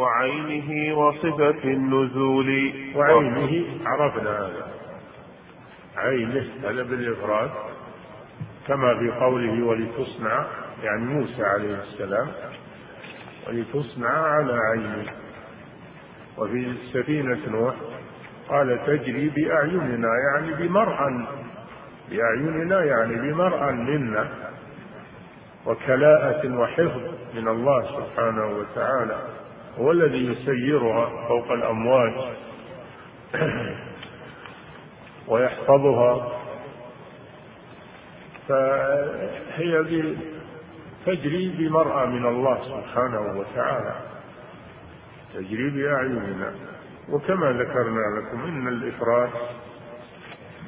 وعينه وصفة النزول. وعينه عرفنا هذا. عينه هذا بالإفراد كما في قوله ولتصنع يعني موسى عليه السلام ولتصنع على عيني وفي سفينة نوح قال تجري بأعيننا يعني بمرأى بأعيننا يعني بمرأى منا. وكلاءة وحفظ من الله سبحانه وتعالى. هو الذي يسيرها فوق الأمواج ويحفظها. فهي تجري بمرأى من الله سبحانه وتعالى. تجري بأعيننا. وكما ذكرنا لكم إن الإفراد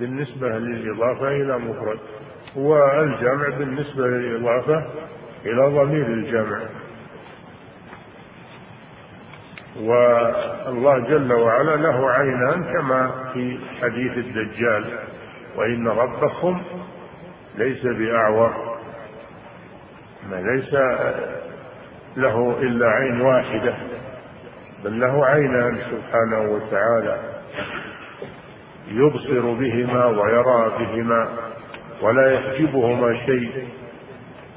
بالنسبة للإضافة إلى مفرد والجمع بالنسبة للإضافة إلى ضمير الجمع. والله جل وعلا له عينان كما في حديث الدجال وإن ربكم ليس بأعور ما ليس له إلا عين واحدة بل له عينان سبحانه وتعالى يبصر بهما ويرى بهما ولا يحجبهما شيء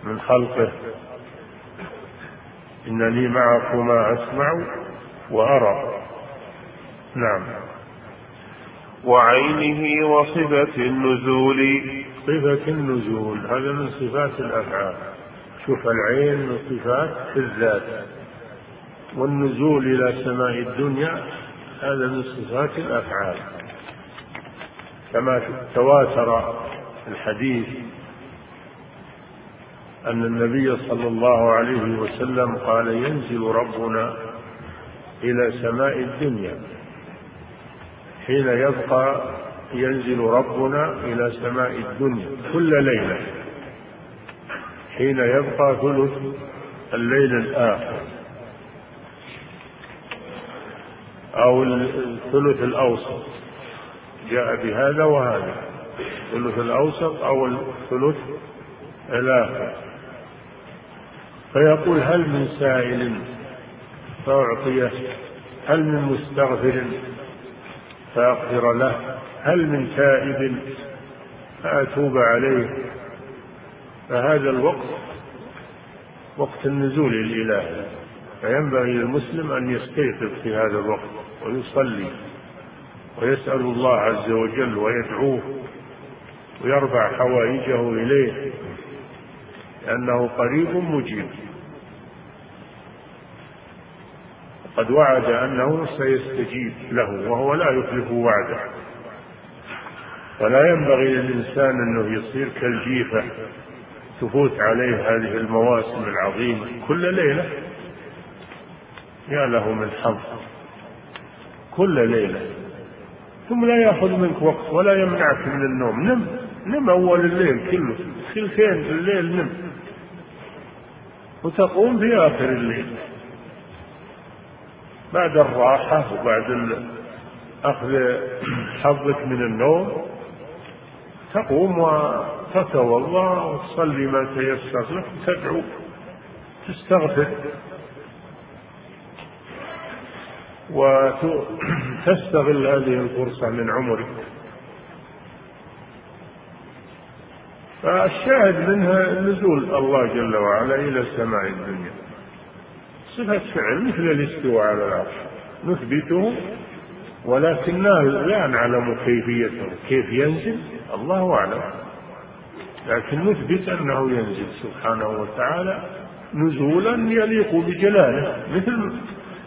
من خلقه. إنني معكما أسمع وأرى. نعم. وعينه وصفة النزول. صفة النزول هذا من صفات الأفعال. شوف العين من صفات الذات. والنزول إلى سماء الدنيا هذا من صفات الأفعال. كما تواتر الحديث أن النبي صلى الله عليه وسلم قال ينزل ربنا إلى سماء الدنيا. حين يبقى ينزل ربنا إلى سماء الدنيا كل ليلة. حين يبقى ثلث الليل الآخر. أو الثلث الأوسط. جاء بهذا وهذا. الثلث الأوسط أو الثلث الآخر. فيقول هل من سائل فأعطيه هل من مستغفر فأغفر له؟ هل من تائب فأتوب عليه؟ فهذا الوقت وقت النزول الإلهي فينبغي للمسلم أن يستيقظ في هذا الوقت ويصلي ويسأل الله عز وجل ويدعوه ويرفع حوائجه إليه لأنه قريب مجيب. قد وعد أنه سيستجيب له وهو لا يخلف وعده. ولا ينبغي للإنسان أنه يصير كالجيفة تفوت عليه هذه المواسم العظيمة كل ليلة. يا له من حظ كل ليلة. ثم لا يأخذ منك وقت ولا يمنعك من النوم. نم نم أول الليل كله. ثلثين الليل نم. وتقوم في آخر الليل. بعد الراحة وبعد أخذ حظك من النوم تقوم وتتوضا وتصلي ما تيسر لك تدعو تستغفر. وتستغل هذه الفرصة من عمرك. فالشاهد منها نزول الله جل وعلا إلى سماء الدنيا. صفة فعل مثل الاستواء على العرش. نثبته ولكننا لا نعلم كيفيته. كيف ينزل؟ الله أعلم. لكن نثبت أنه ينزل سبحانه وتعالى نزولا يليق بجلاله مثل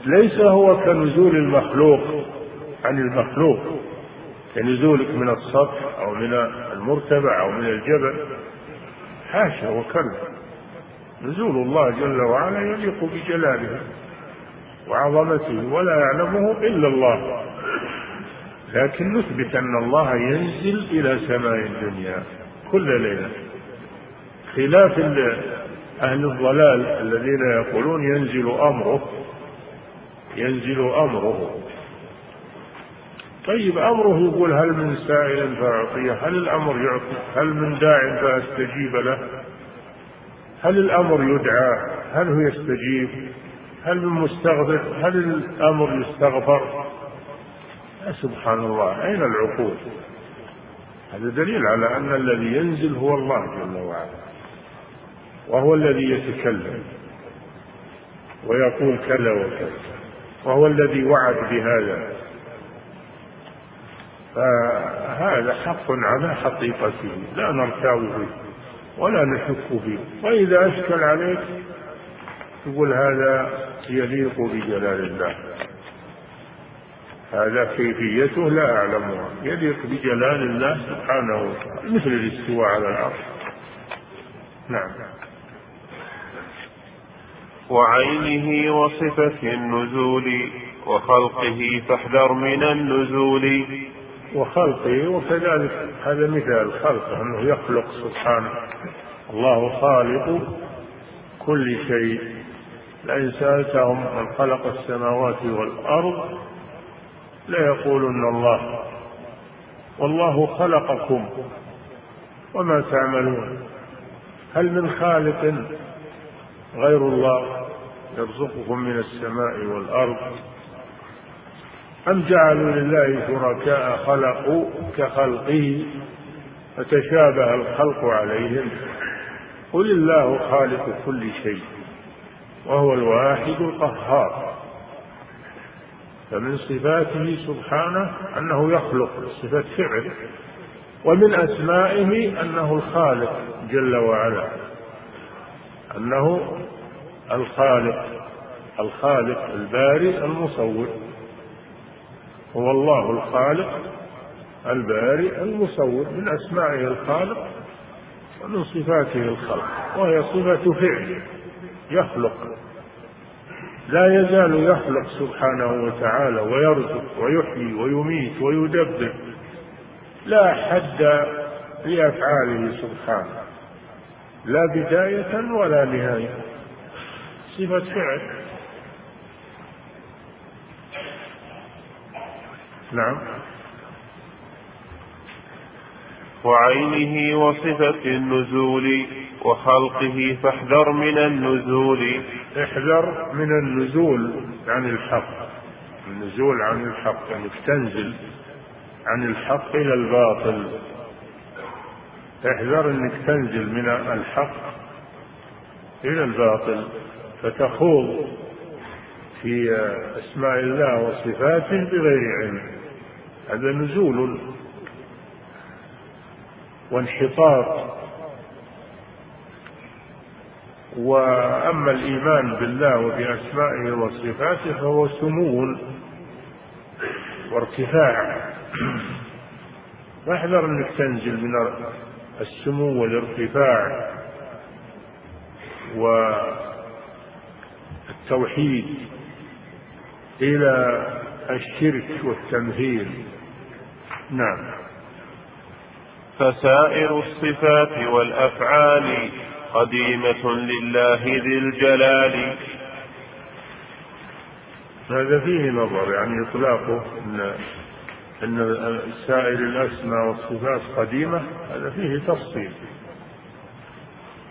ليس هو كنزول المخلوق. عن المخلوق كنزولك من السطح أو من المرتفع أو من الجبل. حاشا وكلا. نزول الله جل وعلا يليق بجلاله وعظمته ولا يعلمه إلا الله. لكن نثبت أن الله ينزل إلى سماء الدنيا كل ليلة. خلاف أهل الضلال الذين يقولون ينزل أمره ينزل أمره. طيب أمره يقول هل من سائل فأعطيه هل الأمر يعطي هل من داع فأستجيب له؟ هل الأمر يدعى؟ هل هو يستجيب؟ هل من مستغفر هل الأمر يستغفر؟ سبحان الله أين العقول؟ هذا دليل على أن الذي ينزل هو الله جل وعلا وهو الذي يتكلم ويقول كذا وكذا وهو الذي وعد بهذا. فهذا حق على حقيقته لا نرتاب فيه ولا نشك فيه. وإذا أشكل عليك تقول هذا يليق بجلال الله. هذا كيفيته لا أعلمها. يليق بجلال الله سبحانه وتعالى مثل الاستواء على العرش نعم. وعينه وصفة النزول وخلقه فاحذر من النزول. وخلقه وكذلك هذا مثال خلقه أنه يخلق سبحانه. الله خالق كل شيء. لئن سألتهم من خلق السماوات والأرض ليقولن الله. والله خلقكم. وما تعملون؟ هل من خالق غير الله يرزقكم من السماء والأرض؟ أم جعلوا لله شركاء خلقوا كخلقه فتشابه الخلق عليهم؟ قل الله خالق كل شيء وهو الواحد القهار. فمن صفاته سبحانه أنه يخلق صفة فعل. ومن أسمائه أنه الخالق جل وعلا أنه الخالق الخالق البارئ المصور. هو الله الخالق البارئ المصور من أسمائه الخالق ومن صفاته الخلق وهي صفة فعل يخلق لا يزال يخلق سبحانه وتعالى ويرزق ويحيي ويميت ويدبر لا حد لأفعاله سبحانه لا بداية ولا نهاية صفة فعل نعم. وعينه وصفة النزول وخلقه فاحذر من النزول. احذر من النزول عن الحق. النزول عن الحق انك يعني تنزل عن الحق إلى الباطل. احذر انك تنزل من الحق إلى الباطل. فتخوض في أسماء الله وصفاته بغير علم. هذا نزول وانحطاط. وأما الإيمان بالله وبأسمائه وصفاته فهو سمو وارتفاع. واحذر انك تنزل من السمو والارتفاع والتوحيد إلى الشرك والتمثيل نعم. فسائر الصفات والأفعال قديمة لله ذي الجلال. هذا فيه نظر يعني إطلاقه أن أن سائر الأسماء والصفات قديمة هذا فيه تفصيل.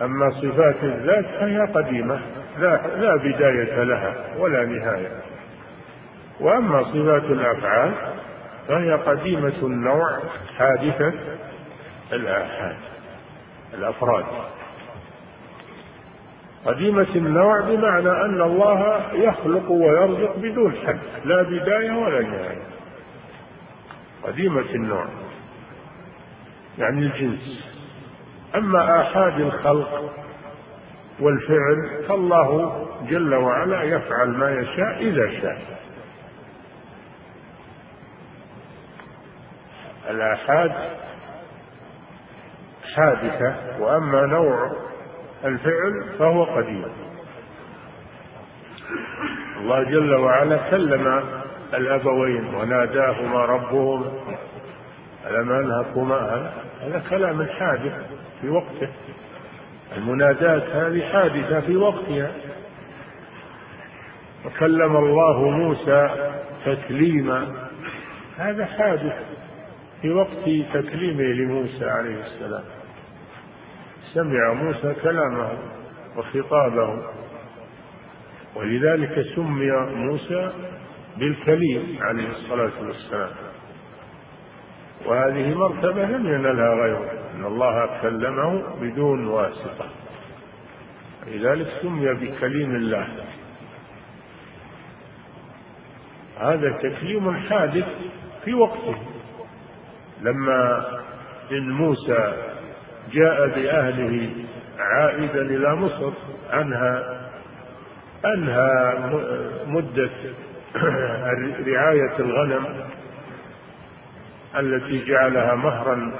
أما صفات الذات فهي قديمة لا لا بداية لها ولا نهاية. وأما صفات الأفعال فهي قديمة النوع حادثة الآحاد الأفراد. قديمة النوع بمعنى أن الله يخلق ويرزق بدون حد لا بداية ولا نهاية. قديمة النوع يعني الجنس. أما آحاد الخلق والفعل فالله جل وعلا يفعل ما يشاء إذا شاء. الآحاد حادثة وأما نوع الفعل فهو قديم. الله جل وعلا كلم الأبوين وناداهما ربهم. ألم أنهكما؟ هذا كلام حادث في وقته. المنادات هذه حادثة في وقتها. وكلم الله موسى تكليما. هذا حادث. في وقت تكليمه لموسى عليه السلام. سمع موسى كلامه وخطابه. ولذلك سمي موسى بالكليم عليه الصلاة والسلام. وهذه مرتبة لم ينلها غيره. أن الله كلمه بدون واسطة. لذلك سمي بكليم الله. هذا تكليم حادث في وقته. لما إن موسى جاء بأهله عائدا إلى مصر أنهى أنهى مدة رعاية الغنم التي جعلها مهرا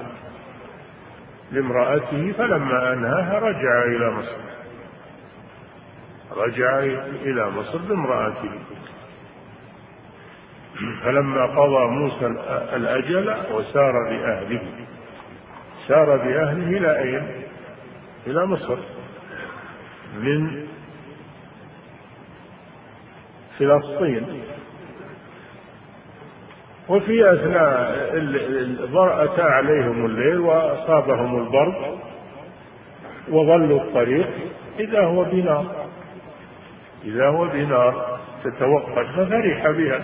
لامرأته فلما أنهاها رجع إلى مصر. رجع إلى مصر بامرأته. فلما قضى موسى الأجل وسار بأهله. سار بأهله إلى أين؟ إلى مصر. من فلسطين. وفي أثناء أتى عليهم الليل وأصابهم البرد وظلوا الطريق. إذا هو بنار. إذا هو بنار تتوقد ففرح بها.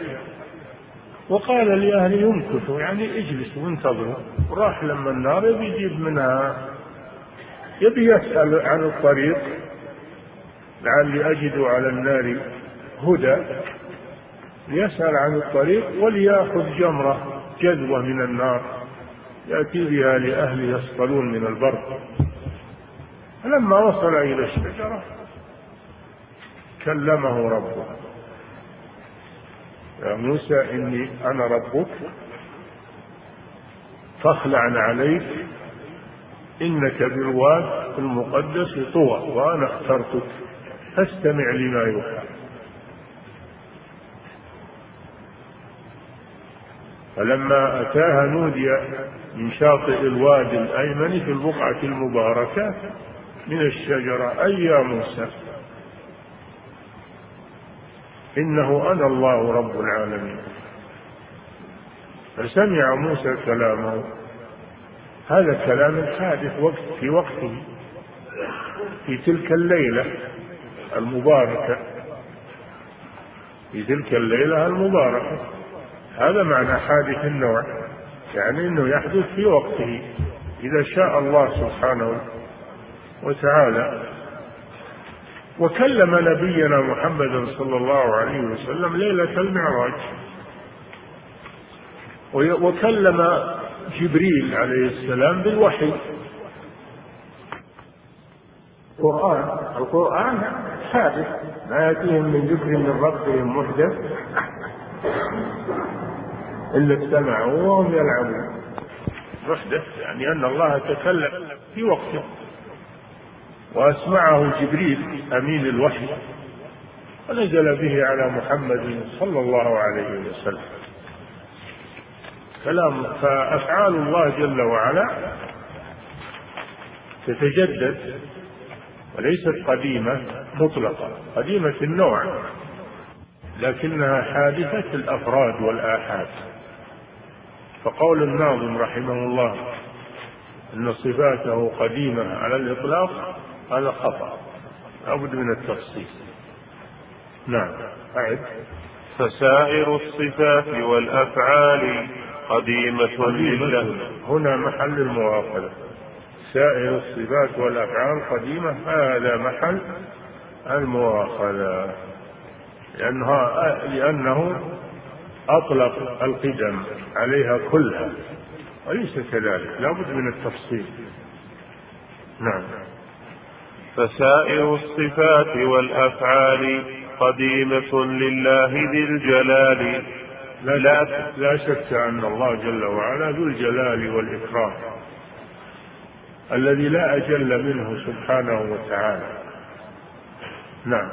وقال لأهله يمكثوا يعني اجلسوا وانتظروا. وراح لما النار يبي يجيب منها يبي يسأل عن الطريق. لعلي أجد على النار هدى. يسأل عن الطريق وليأخذ جمرة جذوة من النار. يأتي بها لأهل يصطلون من البرد فلما وصل إلى الشجرة كلمه ربه. يا موسى إني أنا ربك فاخلع عليك إنك بالواد المقدس طوى وأنا اخترتك فاستمع لما يوحى. فلما أتاها نودي من شاطئ الوادي الأيمن في البقعة المباركة من الشجرة أي يا موسى؟ إنه أنا الله رب العالمين. فسمع موسى كلامه. هذا كلام حادث وقت في وقته. في تلك الليلة المباركة. في تلك الليلة المباركة. هذا معنى حادث النوع. يعني إنه يحدث في وقته. إذا شاء الله سبحانه وتعالى وكلم نبينا محمد صلى الله عليه وسلم ليلة المعراج. وكلم جبريل عليه السلام بالوحي. القرآن. القرآن حادث. ما يأتيهم من ذكر من ربهم محدث. إلا استمعوا وهم يلعبون. محدث يعني أن الله تكلم في وقته. وأسمعه جبريل أمين الوحي ونزل به على محمد صلى الله عليه وسلم. كلام فأفعال الله جل وعلا تتجدد وليست قديمة مطلقة قديمة النوع لكنها حادثة الأفراد والآحاد. فقول الناظم رحمه الله أن صفاته قديمة على الإطلاق هذا خطأ. لابد من التفصيل. نعم. أعد. فسائر الصفات والأفعال قديمة لله. هنا محل المواصلة سائر الصفات والأفعال قديمة. هذا محل المواصلة لأنها لأنه أطلق القدم عليها كلها. وليس كذلك. لابد من التفصيل. نعم. فسائر الصفات والأفعال قديمة لله ذي الجلال. لا, لا, لا شك أن الله جل وعلا ذو الجلال والإكرام الذي لا أجل منه سبحانه وتعالى. نعم.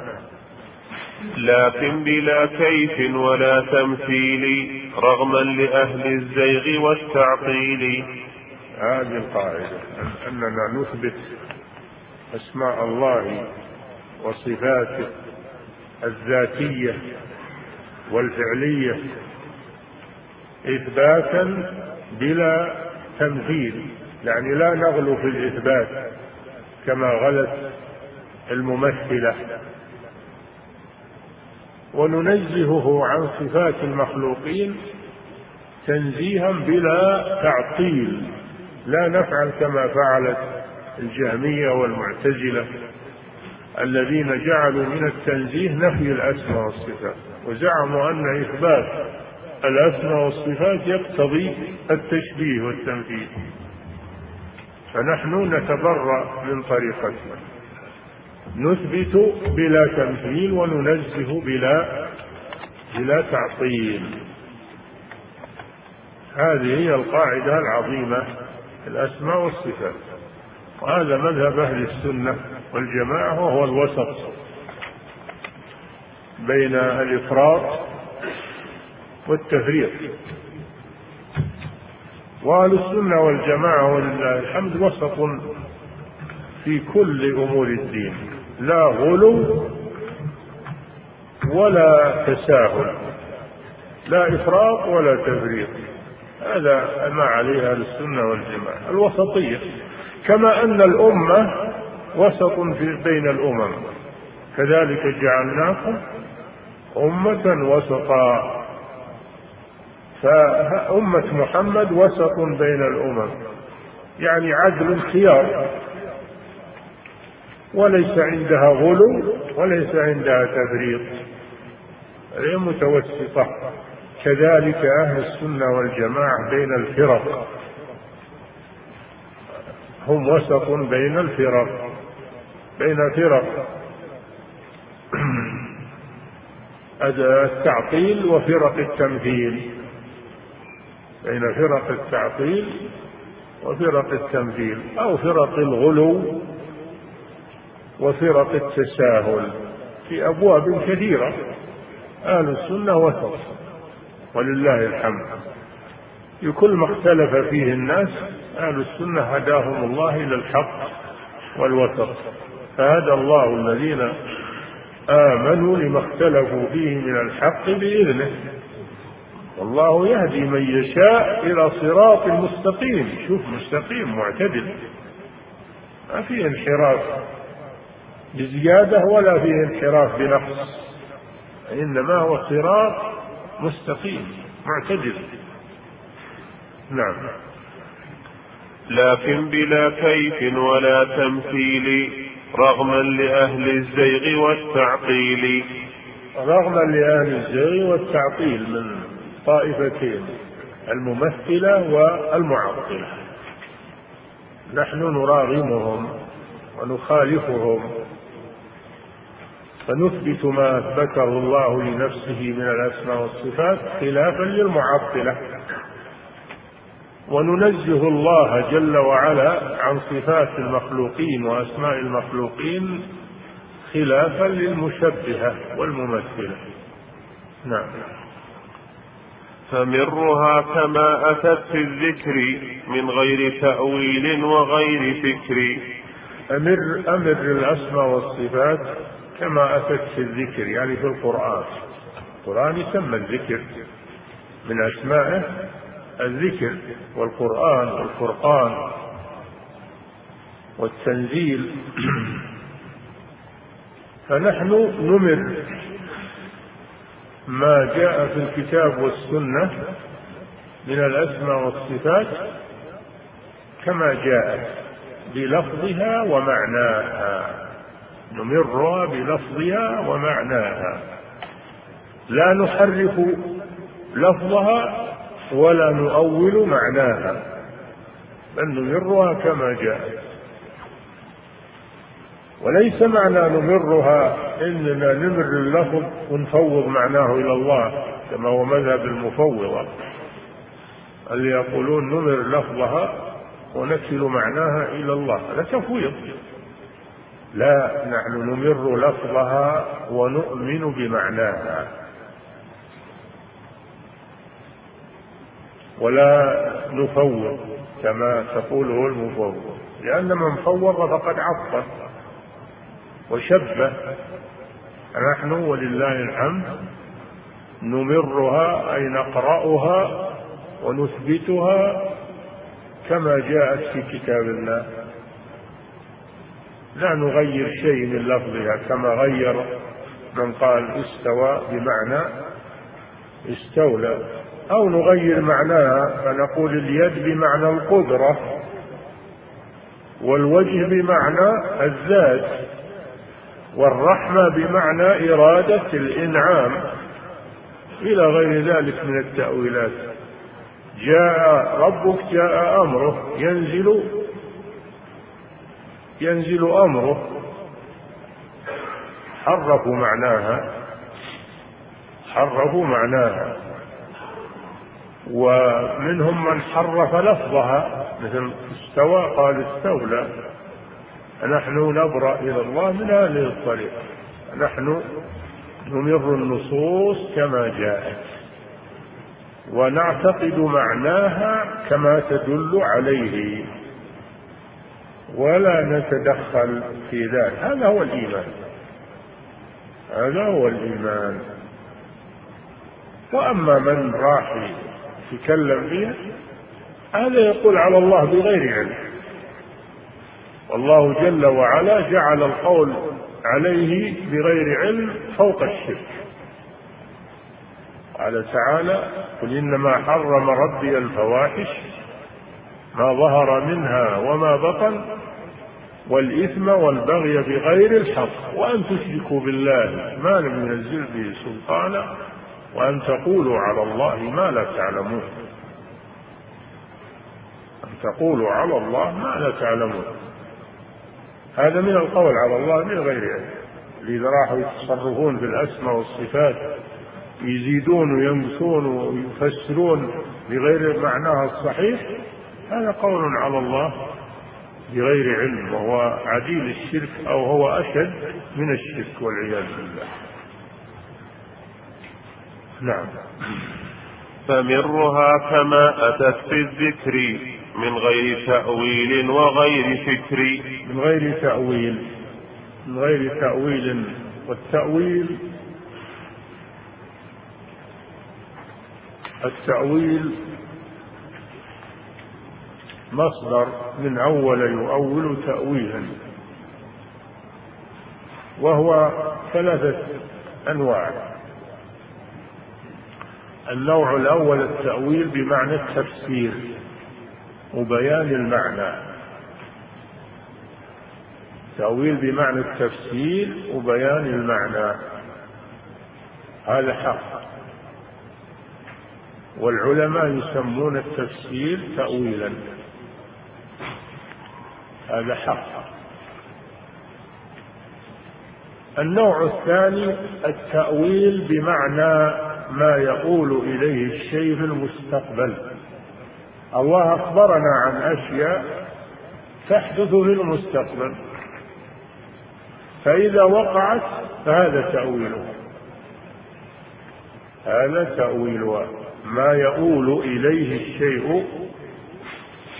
لكن بلا كيف ولا تمثيل رغما لأهل الزيغ والتعطيل. هذه القاعدة أننا نثبت أسماء الله وصفاته الذاتية والفعلية إثباتا بلا تمثيل يعني لا نغلو في الإثبات كما غلت الممثلة. وننزهه عن صفات المخلوقين تنزيها بلا تعطيل. لا نفعل كما فعلت الجهمية والمعتزلة الذين جعلوا من التنزيه نفي الأسماء والصفات وزعموا أن إثبات الأسماء والصفات يقتضي التشبيه والتمثيل فنحن نتبرأ من طريقتنا. نثبت بلا تمثيل وننزه بلا بلا تعطيل. هذه هي القاعدة العظيمة الأسماء والصفات. وهذا مذهب أهل السنة والجماعة وهو الوسط بين الإفراط والتفريط. وأهل السنة والجماعة ولله الحمد وسط في كل أمور الدين. لا غلو ولا تساهل. لا إفراط ولا تفريط. هذا ما عليه أهل السنة والجماعة. الوسطية. كما أن الأمة وسط بين الأمم. كذلك جعلناكم أمة وسطا. فأمة محمد وسط بين الأمم. يعني عدل خيار. وليس عندها غلو وليس عندها تفريط. هي متوسطة. كذلك أهل السنة والجماعة بين الفرق. هم وسط بين الفرق بين فرق التعطيل وفرق التمثيل. بين فرق التعطيل وفرق التمثيل أو فرق الغلو وفرق التساهل في أبواب كثيرة. أهل السنة وسط. ولله الحمد. في كل ما اختلف فيه الناس أهل السنة هداهم الله إلى الحق والوسط. فهدى الله الذين آمنوا لما اختلفوا فيه من الحق بإذنه. والله يهدي من يشاء إلى صراط مستقيم. شوف مستقيم معتدل. ما في انحراف بزيادة ولا في انحراف بنقص. إنما هو صراط مستقيم معتدل. نعم. لكن بلا كيف ولا تمثيل رغما لأهل الزيغ والتعطيل. رغما لأهل الزيغ والتعطيل من طائفتين الممثلة والمعطلة. نحن نراغمهم ونخالفهم. فنثبت ما أثبته الله لنفسه من الأسماء والصفات خلافا للمعطلة. وننزه الله جل وعلا عن صفات المخلوقين وأسماء المخلوقين خلافا للمشبهة والممثلة. نعم. فمرها كما أتت في الذكر من غير تأويل وغير فكر. أمر أمر الأسماء والصفات كما أتت في الذكر يعني في القرآن. القرآن يسمى الذكر من أسمائه الذكر والقرآن والفرقان والتنزيل. فنحن نمر ما جاء في الكتاب والسنة من الأسماء والصفات كما جاءت بلفظها ومعناها. نمرها بلفظها ومعناها. لا نحرف لفظها ولا نؤول معناها بل نمرها كما جاءت وليس معنى نمرها إننا نمر اللفظ ونفوض معناه إلى الله كما هو مذهب المفوضة. اللي يقولون نمر لفظها ونكل معناها إلى الله هذا تفويض. لا نحن نمر لفظها ونؤمن بمعناها. ولا نفوض كما تقوله المفوض. لأن من فوض فقد عطل وشبه نحن ولله الحمد نمرها أي نقرأها ونثبتها كما جاءت في كتاب الله. لا نغير شيء من لفظها كما غير من قال استوى بمعنى استولى. أو نغير معناها فنقول اليد بمعنى القدرة والوجه بمعنى الذات والرحمة بمعنى إرادة الإنعام إلى غير ذلك من التأويلات. جاء ربك جاء أمره ينزل ينزل أمره. حرفوا معناها حرفوا معناها. ومنهم من حرف لفظها مثل استوى قال استولى. نحن نبرأ إلى الله من هذه الطريقة. نحن نمر النصوص كما جاءت. ونعتقد معناها كما تدل عليه. ولا نتدخل في ذلك. هذا هو الإيمان. هذا هو الإيمان. وأما من راح يتكلم فيها هذا يقول على الله بغير علم. والله جل وعلا جعل القول عليه بغير علم فوق الشرك. قال تعالى قل إنما حرم ربي الفواحش ما ظهر منها وما بطن والإثم والبغي بغير الحق. وأن تشركوا بالله ما لم ينزل به سلطانا وأن تقولوا على الله ما لا تعلمون. أن تقولوا على الله ما لا تعلمون. هذا من القول على الله من غير علم. إذا راحوا يتصرفون في الأسماء والصفات يزيدون وينقصون ويفسرون بغير معناها الصحيح هذا قول على الله بغير علم وهو عديل الشرك أو هو أشد من الشرك والعياذ بالله. نعم. فمرها كما أتت في الذكر من غير تأويل وغير فكر. من غير تأويل من غير تأويل. والتأويل التأويل مصدر من أول يؤول تأويلا. وهو ثلاثة أنواع. النوع الأول التأويل بمعنى التفسير وبيان المعنى. تأويل بمعنى التفسير وبيان المعنى. هذا حق. والعلماء يسمون التفسير تأويلا. هذا حق. النوع الثاني التأويل بمعنى ما يقول إليه الشيء في المستقبل. الله أخبرنا عن أشياء تحدث في المستقبل. فإذا وقعت فهذا تأويلها هذا تأويلها ما يؤول إليه الشيء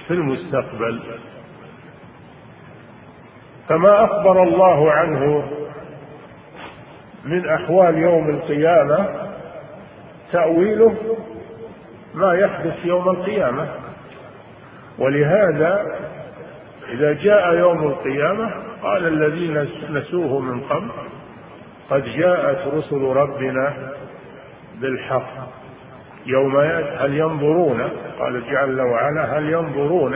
في المستقبل. فما أخبر الله عنه من أحوال يوم القيامة تأويله ما يحدث يوم القيامة. ولهذا إذا جاء يوم القيامة قال الذين نسوه من قبل قد جاءت رسل ربنا بالحق يوم هل ينظرون؟ قال جل وعلا هل ينظرون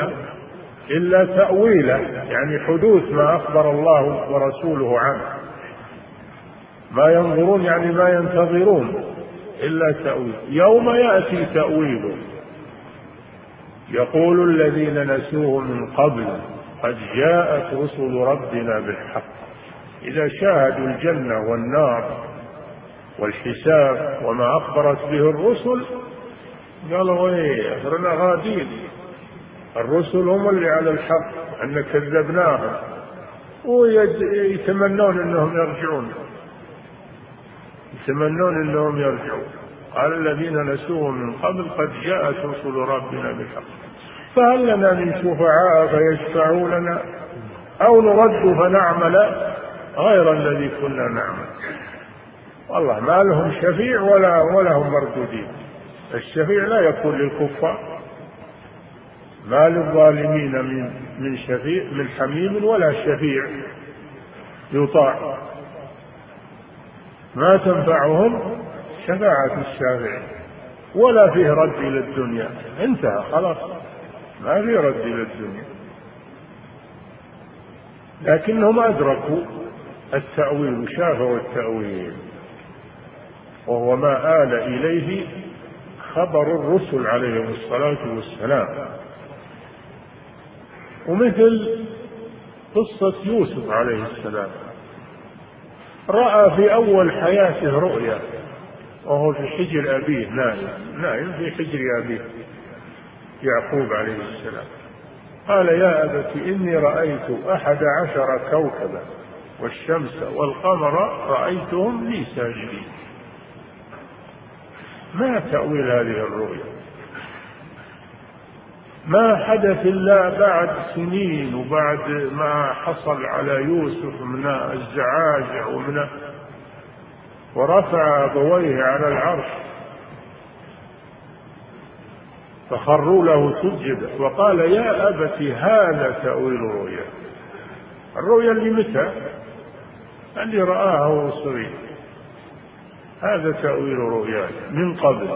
إلا تأويله يعني حدوث ما أخبر الله ورسوله عنه. ما ينظرون يعني ما ينتظرون. إلا تأويل. يوم يأتي تأويله يقول الذين نسوه من قبل قد جاءت رسل ربنا بالحق. إذا شاهدوا الجنة والنار والحساب وما أخبرت به الرسل قالوا إيه اخرنا غادين. الرسل هم اللي على الحق أن كذبناهم. ويتمنون إنهم يرجعون. يتمنون إنهم يرجعون. قال الذين نسوه من قبل قد جاءت رسل ربنا بالحق. فهل لنا من شفعاء فيشفعوا لنا؟ أو نرد فنعمل غير الذي كنا نعمل؟ والله ما لهم شفيع ولا ولا هم مردودين. الشفيع لا يكون للكفار. ما للظالمين من من شفيع من حميم ولا شفيع يطاع. ما تنفعهم شفاعة الشافعين ولا فيه رد إلى الدنيا. انتهى خلاص. ما في رد إلى الدنيا. لكنهم أدركوا التأويل وشافوا التأويل. وهو ما آل إليه خبر الرسل عليهم الصلاة والسلام. ومثل قصة يوسف عليه السلام. رأى في أول حياته رؤيا وهو في حجر أبيه نايم نايم في حجر أبيه يعقوب عليه السلام. قال يا أبت إني رأيت أحد عشر كوكبا والشمس والقمر رأيتهم لي ساجدين ما تأويل هذه الرؤيا؟ ما حدث إلا بعد سنين وبعد ما حصل على يوسف من الزعاجع ومن ورفع أبويه على العرش. فخروا له سجدا وقال يا أبت هذا تأويل رؤيا الرؤيا اللي متى؟ اللي رآها وهو صغير هذا تأويل رؤياي من قبل.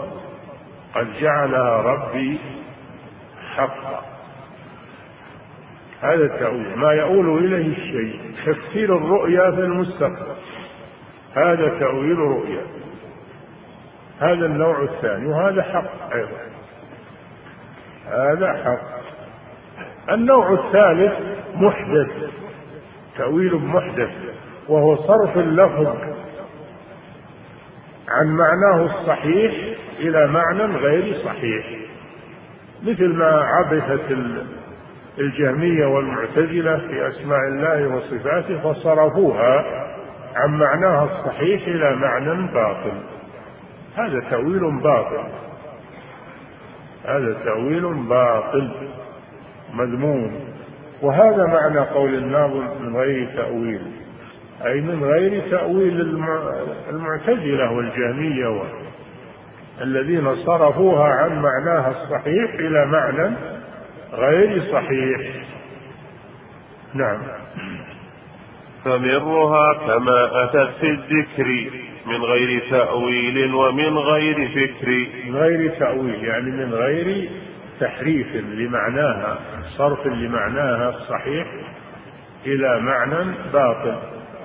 قد جعلها ربي حقا هذا التأويل. ما يؤول إليه الشيء. تفسير الرؤيا في المستقبل. هذا تأويل رؤيا. هذا النوع الثاني وهذا حق أيضا. هذا حق. النوع الثالث محدث. تأويل محدث. وهو صرف اللفظ عن معناه الصحيح إلى معنى غير صحيح. مثل ما عبثت الجهمية والمعتزلة في أسماء الله وصفاته فصرفوها عن معناها الصحيح إلى معنى باطل. هذا تأويل باطل. هذا تأويل باطل. مذموم. وهذا معنى قول الناظم من غير تأويل. أي من غير تأويل المعتزلة والجهمية الذين صرفوها عن معناها الصحيح إلى معنى غير صحيح. نعم. فمرها كما أتت في الذكر من غير تأويل ومن غير فكر من غير تأويل يعني من غير تحريف لمعناها صرف لمعناها الصحيح إلى معنى باطل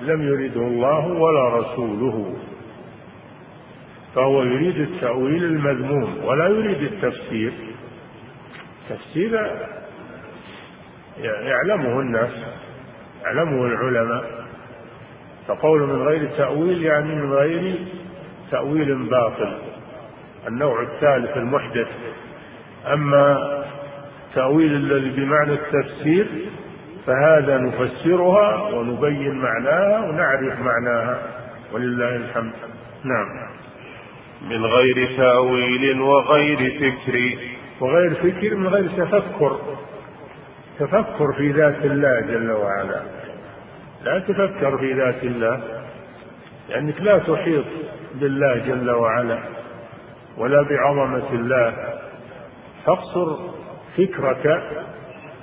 لم يرده الله ولا رسوله. فهو يريد التأويل المذموم ولا يريد التفسير. تفسير يعلمه الناس يعلمه العلماء. فقول من غير تأويل يعني من غير تأويل باطل النوع الثالث المحدث. أما تأويل الذي بمعنى التفسير فهذا نفسرها ونبين معناها ونعرف معناها ولله الحمد. نعم. من غير تأويل وغير فكر. وغير فكر من غير تفكر. تفكر في ذات الله جل وعلا. لا تفكر في ذات الله لأنك لا تحيط بالله جل وعلا ولا بعظمة الله. فاقصر فكرك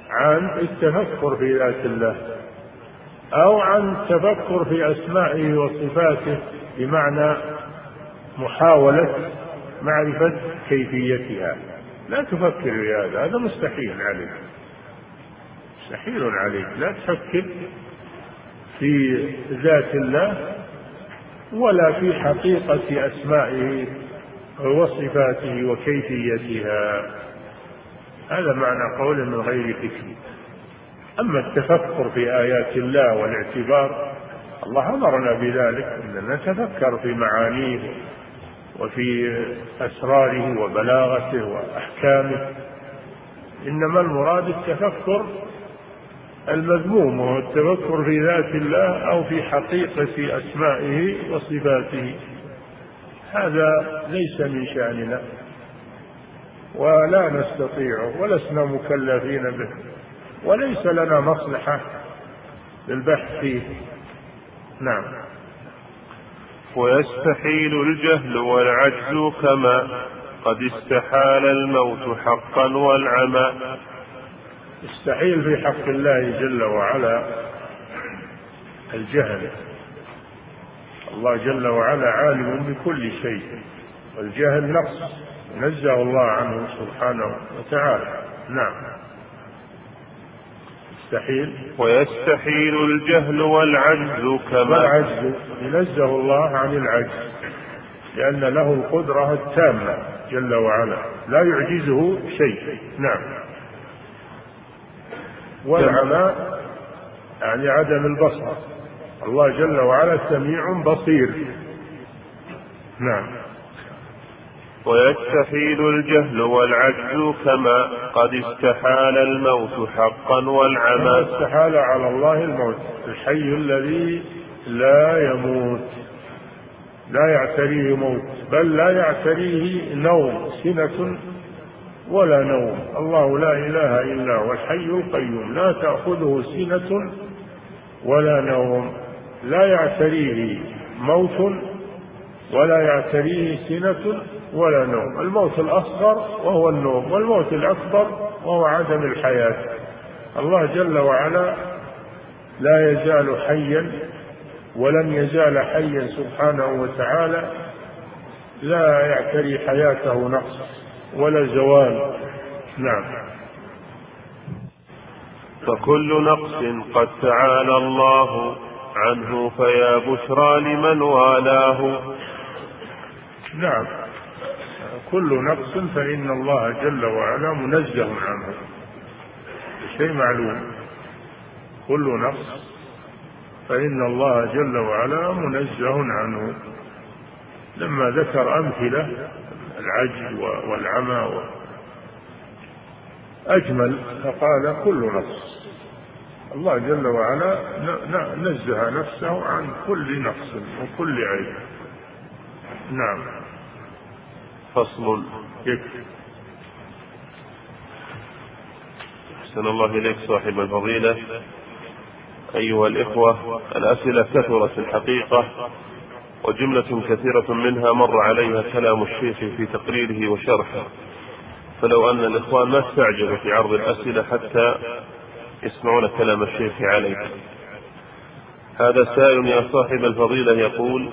عن التفكر في ذات الله أو عن التفكر في أسمائه وصفاته بمعنى محاولة معرفة كيفيتها. لا تفكر في هذا هذا مستحيل عليك. مستحيل عليك. لا تفكر في ذات الله ولا في حقيقة أسمائه وصفاته وكيفيتها. هذا معنى قول من غير فكر أما التفكر في آيات الله والاعتبار الله أمرنا بذلك. أننا نتفكر في معانيه. وفي أسراره وبلاغته وأحكامه. إنما المراد التفكر المذموم وهو التفكر في ذات الله أو في حقيقة أسمائه وصفاته. هذا ليس من شأننا ولا نستطيعه ولسنا مكلفين به وليس لنا مصلحة للبحث فيه. نعم. ويستحيل الجهل والعجز كما قد استحال الموت حقا والعمى. يستحيل في حق الله جل وعلا الجهل. الله جل وعلا عالم بكل شيء. والجهل نقص. نزه الله عنه سبحانه وتعالى. نعم. يستحيل. ويستحيل الجهل والعجز كما والعجز ينزه الله عن العجز لأن له القدرة التامة جل وعلا لا يعجزه شيء. نعم. والعمى يعني عدم البصر الله جل وعلا سميع بصير. نعم. ويستحيل الجهل والعجز كما قد استحال الموت حقا والعمى استحال على الله الموت الحي الذي لا يموت لا يعتريه موت بل لا يعتريه نوم سنة ولا نوم. الله لا إله إلا هو الحي القيوم لا تأخذه سنة ولا نوم. لا يعتريه موت ولا يعتريه سنة ولا نوم. الموت الأصغر وهو النوم والموت الأكبر وهو عدم الحياة. الله جل وعلا لا يزال حيا ولم يزال حيا سبحانه وتعالى لا يعتري حياته نقص ولا زوال. نعم. فكل نقص قد تعالى الله عنه فيا بشرى لمن والاه. نعم. كل نقص فإن الله جل وعلا منزه عنه شيء معلوم. كل نقص فإن الله جل وعلا منزه عنه. لما ذكر أمثلة العجز والعمى أجمل فقال كل نقص الله جل وعلا نزه نفسه عن كل نقص وكل عيب نعم. فصل. يكفي أحسن الله إليك صاحب الفضيلة. أيها الإخوة الأسئلة كثرت الحقيقة وجملة كثيرة منها مر عليها كلام الشيخ في تقريره وشرحه. فلو أن الإخوان ما استعجلوا في عرض الأسئلة حتى يسمعون كلام الشيخ عليه هذا سائل يا صاحب الفضيلة يقول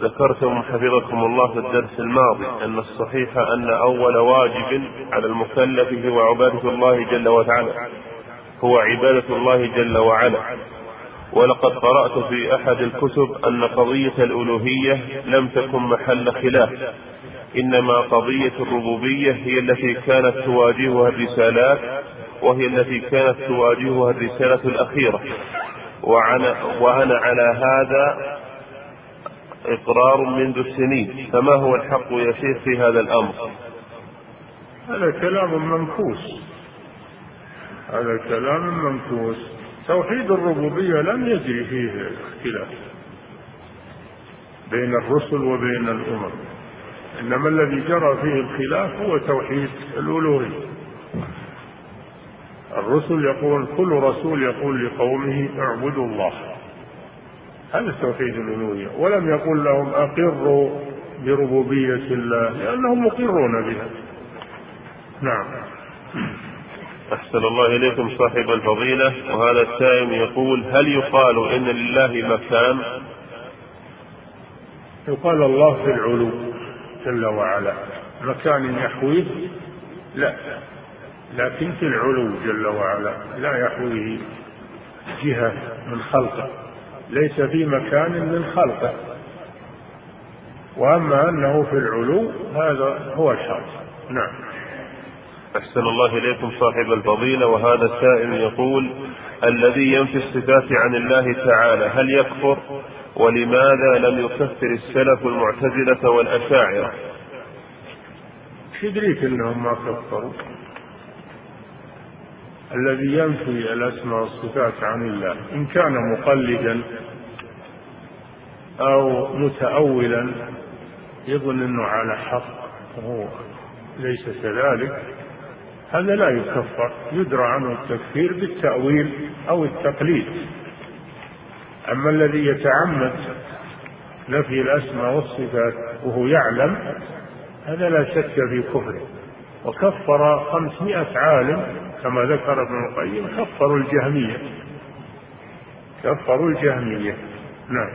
ذكرتم حفظكم الله في الدرس الماضي أن الصحيح أن أول واجب على المكلف هو عبادة الله جل وعلا. هو عبادة الله جل وعلا. ولقد قرأت في أحد الكتب أن قضية الألوهية لم تكن محل خلاف. إنما قضية الربوبية هي التي كانت تواجهها الرسالات وهي التي كانت تواجهها الرسالة الأخيرة. وأنا, وأنا على هذا إقرار منذ السنين. فما هو الحق يا شيخ في هذا الأمر؟ هذا كلام منكوس هذا كلام منكوس توحيد الربوبية لم يجري فيه اختلاف بين الرسل وبين الأمم. إنما الذي جرى فيه الخلاف هو توحيد الألوهية. الرسل يقول كل رسول يقول لقومه اعبدوا الله. هذا توحيد الألوهية. ولم يقل لهم أقروا بربوبية الله لأنهم مقرون بها. نعم. أحسن الله إليكم صاحب الفضيلة. وهذا السائل يقول هل يقال إن لله مكان؟ يقال الله في العلو جل وعلا. مكان يحويه؟ لا. لكن في العلو جل وعلا. لا يحويه جهة من خلقه. ليس في مكان من خلقه. وأما أنه في العلو هذا هو الحق. نعم. أحسن الله إليكم صاحب الفضيلة وهذا السائل يقول الذي ينفي الصفات عن الله تعالى هل يكفر؟ ولماذا لم يكفر السلف المعتزلة والأشاعرة؟ يدريك أنهم ما كفروا؟ الذي ينفي الأسماء والصفات عن الله إن كان مقلدا أو متأولا يظن أنه على حق وهو ليس كذلك. هذا لا يكفر يدرى عنه التكفير بالتأويل أو التقليد. أما الذي يتعمد نفي الأسماء والصفات وهو يعلم هذا لا شك في كفره. وكفر خمسمائة عالم كما ذكر ابن القيم كفروا الجهمية. كفروا الجهمية. نعم.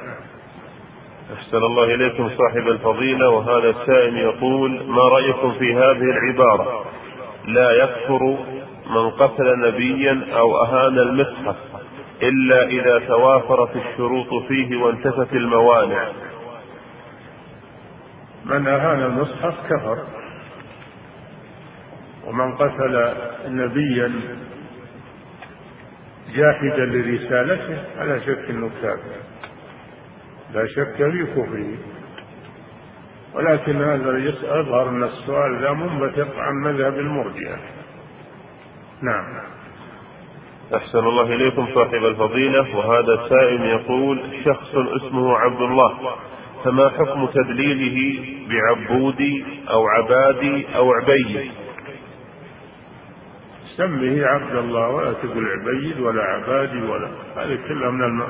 أحسن الله إليكم صاحب الفضيلة وهذا السائل يقول ما رأيكم في هذه العبارة؟ لا يكفر من قتل نبيا أو أهان المصحف إلا إذا توافرت الشروط فيه وانتفت الموانع. من أهان المصحف كفر. ومن قتل نبيا جاحدا لرسالته فلا شك إنه كافر. لا شك في كفره ولكن هذا يظهر أن السؤال ذا منبثق عن مذهب المرجئة. نعم. أحسن الله إليكم صاحب الفضيلة. وهذا السائل يقول شخص اسمه عبد الله فما حكم تدليله بعبودي أو عبادي أو عبيد؟ سمه عبد الله ولا تقول عبيد ولا عبادي ولا هذه كلها من الم...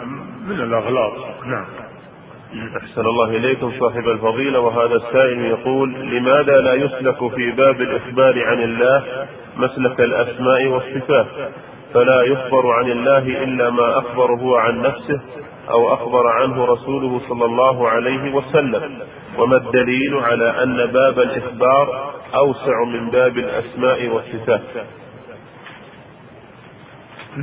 من الأغلاط. نعم. أحسن الله إليكم صاحب الفضيلة وهذا السائل يقول لماذا لا يسلك في باب الإخبار عن الله مسلك الأسماء والصفات؟ فلا يخبر عن الله إلا ما أخبر هو عن نفسه أو أخبر عنه رسوله صلى الله عليه وسلم. وما الدليل على أن باب الإخبار أوسع من باب الأسماء والصفات؟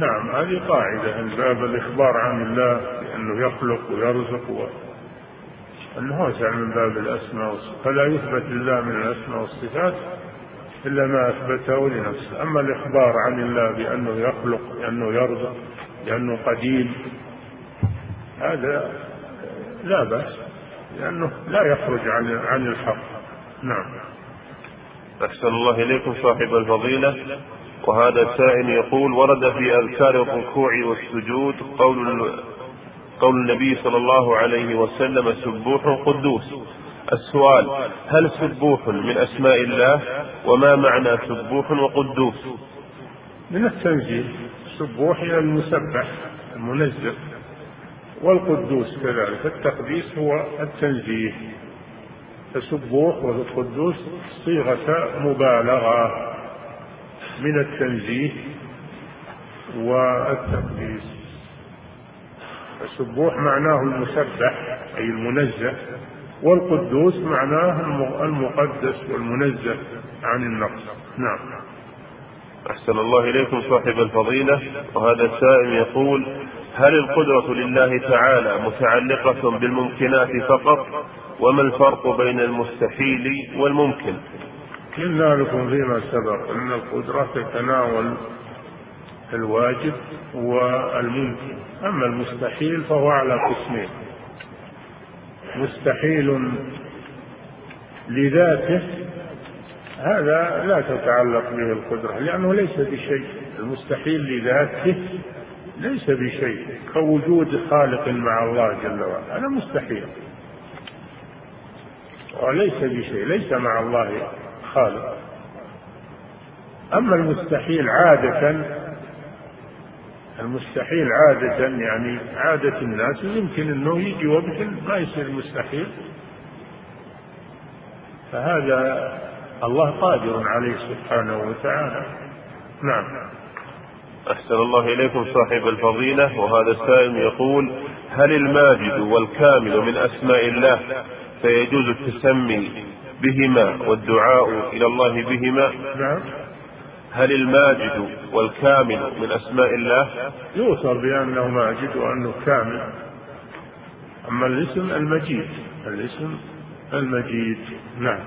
نعم هذه قاعدة أن باب الإخبار عن الله بأنه يخلق ويرزق و... أنه من باب الأسماء والصفات فلا يثبت لله من الأسماء والصفات إلا ما أثبته لنفسه. أما الإخبار عن الله بأنه يخلق بأنه يرزق بأنه قديم هذا لا بأس لأنه لا يخرج عن عن الحق. نعم. أحسن الله إليكم صاحب الفضيلة. وهذا السائل يقول ورد في أذكار الركوع والسجود قول قول النبي صلى الله عليه وسلم سبوح قدوس. السؤال هل سبوح من أسماء الله؟ وما معنى سبوح وقدوس؟ من التنزيه سبوح إلى المسبح المنزه. والقدوس كذلك التقديس هو التنزيه. فسبوح والقدوس صيغة مبالغة. من التنزيه والتقديس. السبوح معناه المسبح أي المنزه والقدوس معناه المقدس والمنزه عن النقص. نعم. أحسن الله إليكم صاحب الفضيلة. وهذا السائل يقول هل القدرة لله تعالى متعلقة بالممكنات فقط؟ وما الفرق بين المستحيل والممكن؟ قلنا لكم فيما سبق أن القدرة تتناول الواجب والممكن. أما المستحيل فهو على قسمين. مستحيل لذاته هذا لا تتعلق به القدرة لأنه ليس بشيء. المستحيل لذاته ليس بشيء كوجود خالق مع الله جل وعلا. هذا مستحيل. وليس بشيء ليس مع الله. خالق. أما المستحيل عادة المستحيل عادة يعني عادة الناس يمكن أنه يجي وقت ما يصير مستحيل. فهذا الله قادر عليه سبحانه وتعالى. نعم. أحسن الله إليكم صاحب الفضيلة. وهذا السائل يقول هل الماجد والكامل من أسماء الله فيجوز التسمي بهما والدعاء إلى الله بهما. نعم. هل الماجد والكامل من أسماء الله؟ يوصف بأنه ماجد وأنه كامل. أما الاسم المجيد الاسم المجيد. نعم.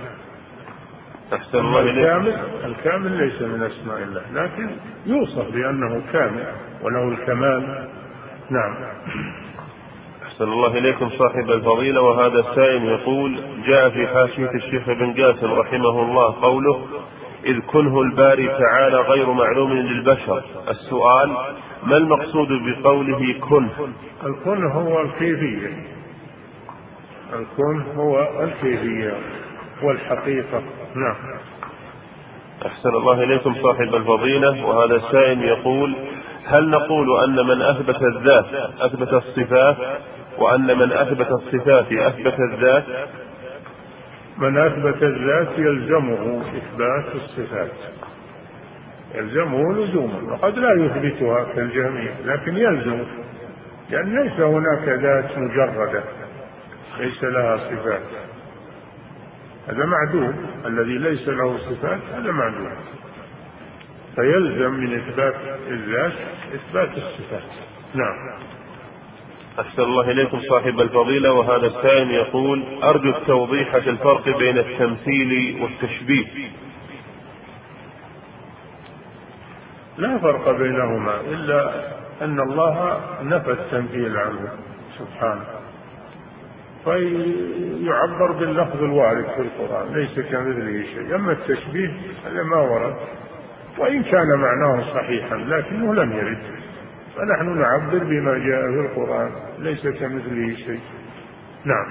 أحسن الله الكامل الكامل ليس من أسماء الله لكن يوصف بأنه كامل وله الكمال. نعم. أحسن الله إليكم صاحب الفضيلة وهذا السائل يقول جاء في حاشية الشيخ ابن قاسم رحمه الله قوله إذ كنه الباري تعالى غير معلوم للبشر. السؤال ما المقصود بقوله كن؟ الكن هو الكيفية. الكن هو الكيفية والحقيقة. نعم. أحسن الله إليكم صاحب الفضيلة وهذا السائل يقول هل نقول أن من أثبت الذات أثبت الصفات وأن من أثبت الصفات أثبت الذات. من أثبت الذات يلزمه إثبات الصفات. يلزمه لزوما وقد لا يثبتها كالجميع لكن يلزمه لأن ليس هناك ذات مجردة ليس لها صفات. هذا معدوم الذي ليس له صفات هذا معدوم. فيلزم من إثبات الذات إثبات الصفات. نعم. أحسن الله إليكم صاحب الفضيلة وهذا السائل يقول أرجو التوضيح في الفرق بين التمثيل والتشبيه. لا فرق بينهما إلا أن الله نفى التمثيل عنه سبحانه. فيعبر باللفظ الوارد في القرآن ليس كمثله شيء. أما التشبيه هذا ما ورد وإن كان معناه صحيحا لكنه لم يرد. فنحن نعبر بما جاء في القرآن ليس كمثله شيء. نعم.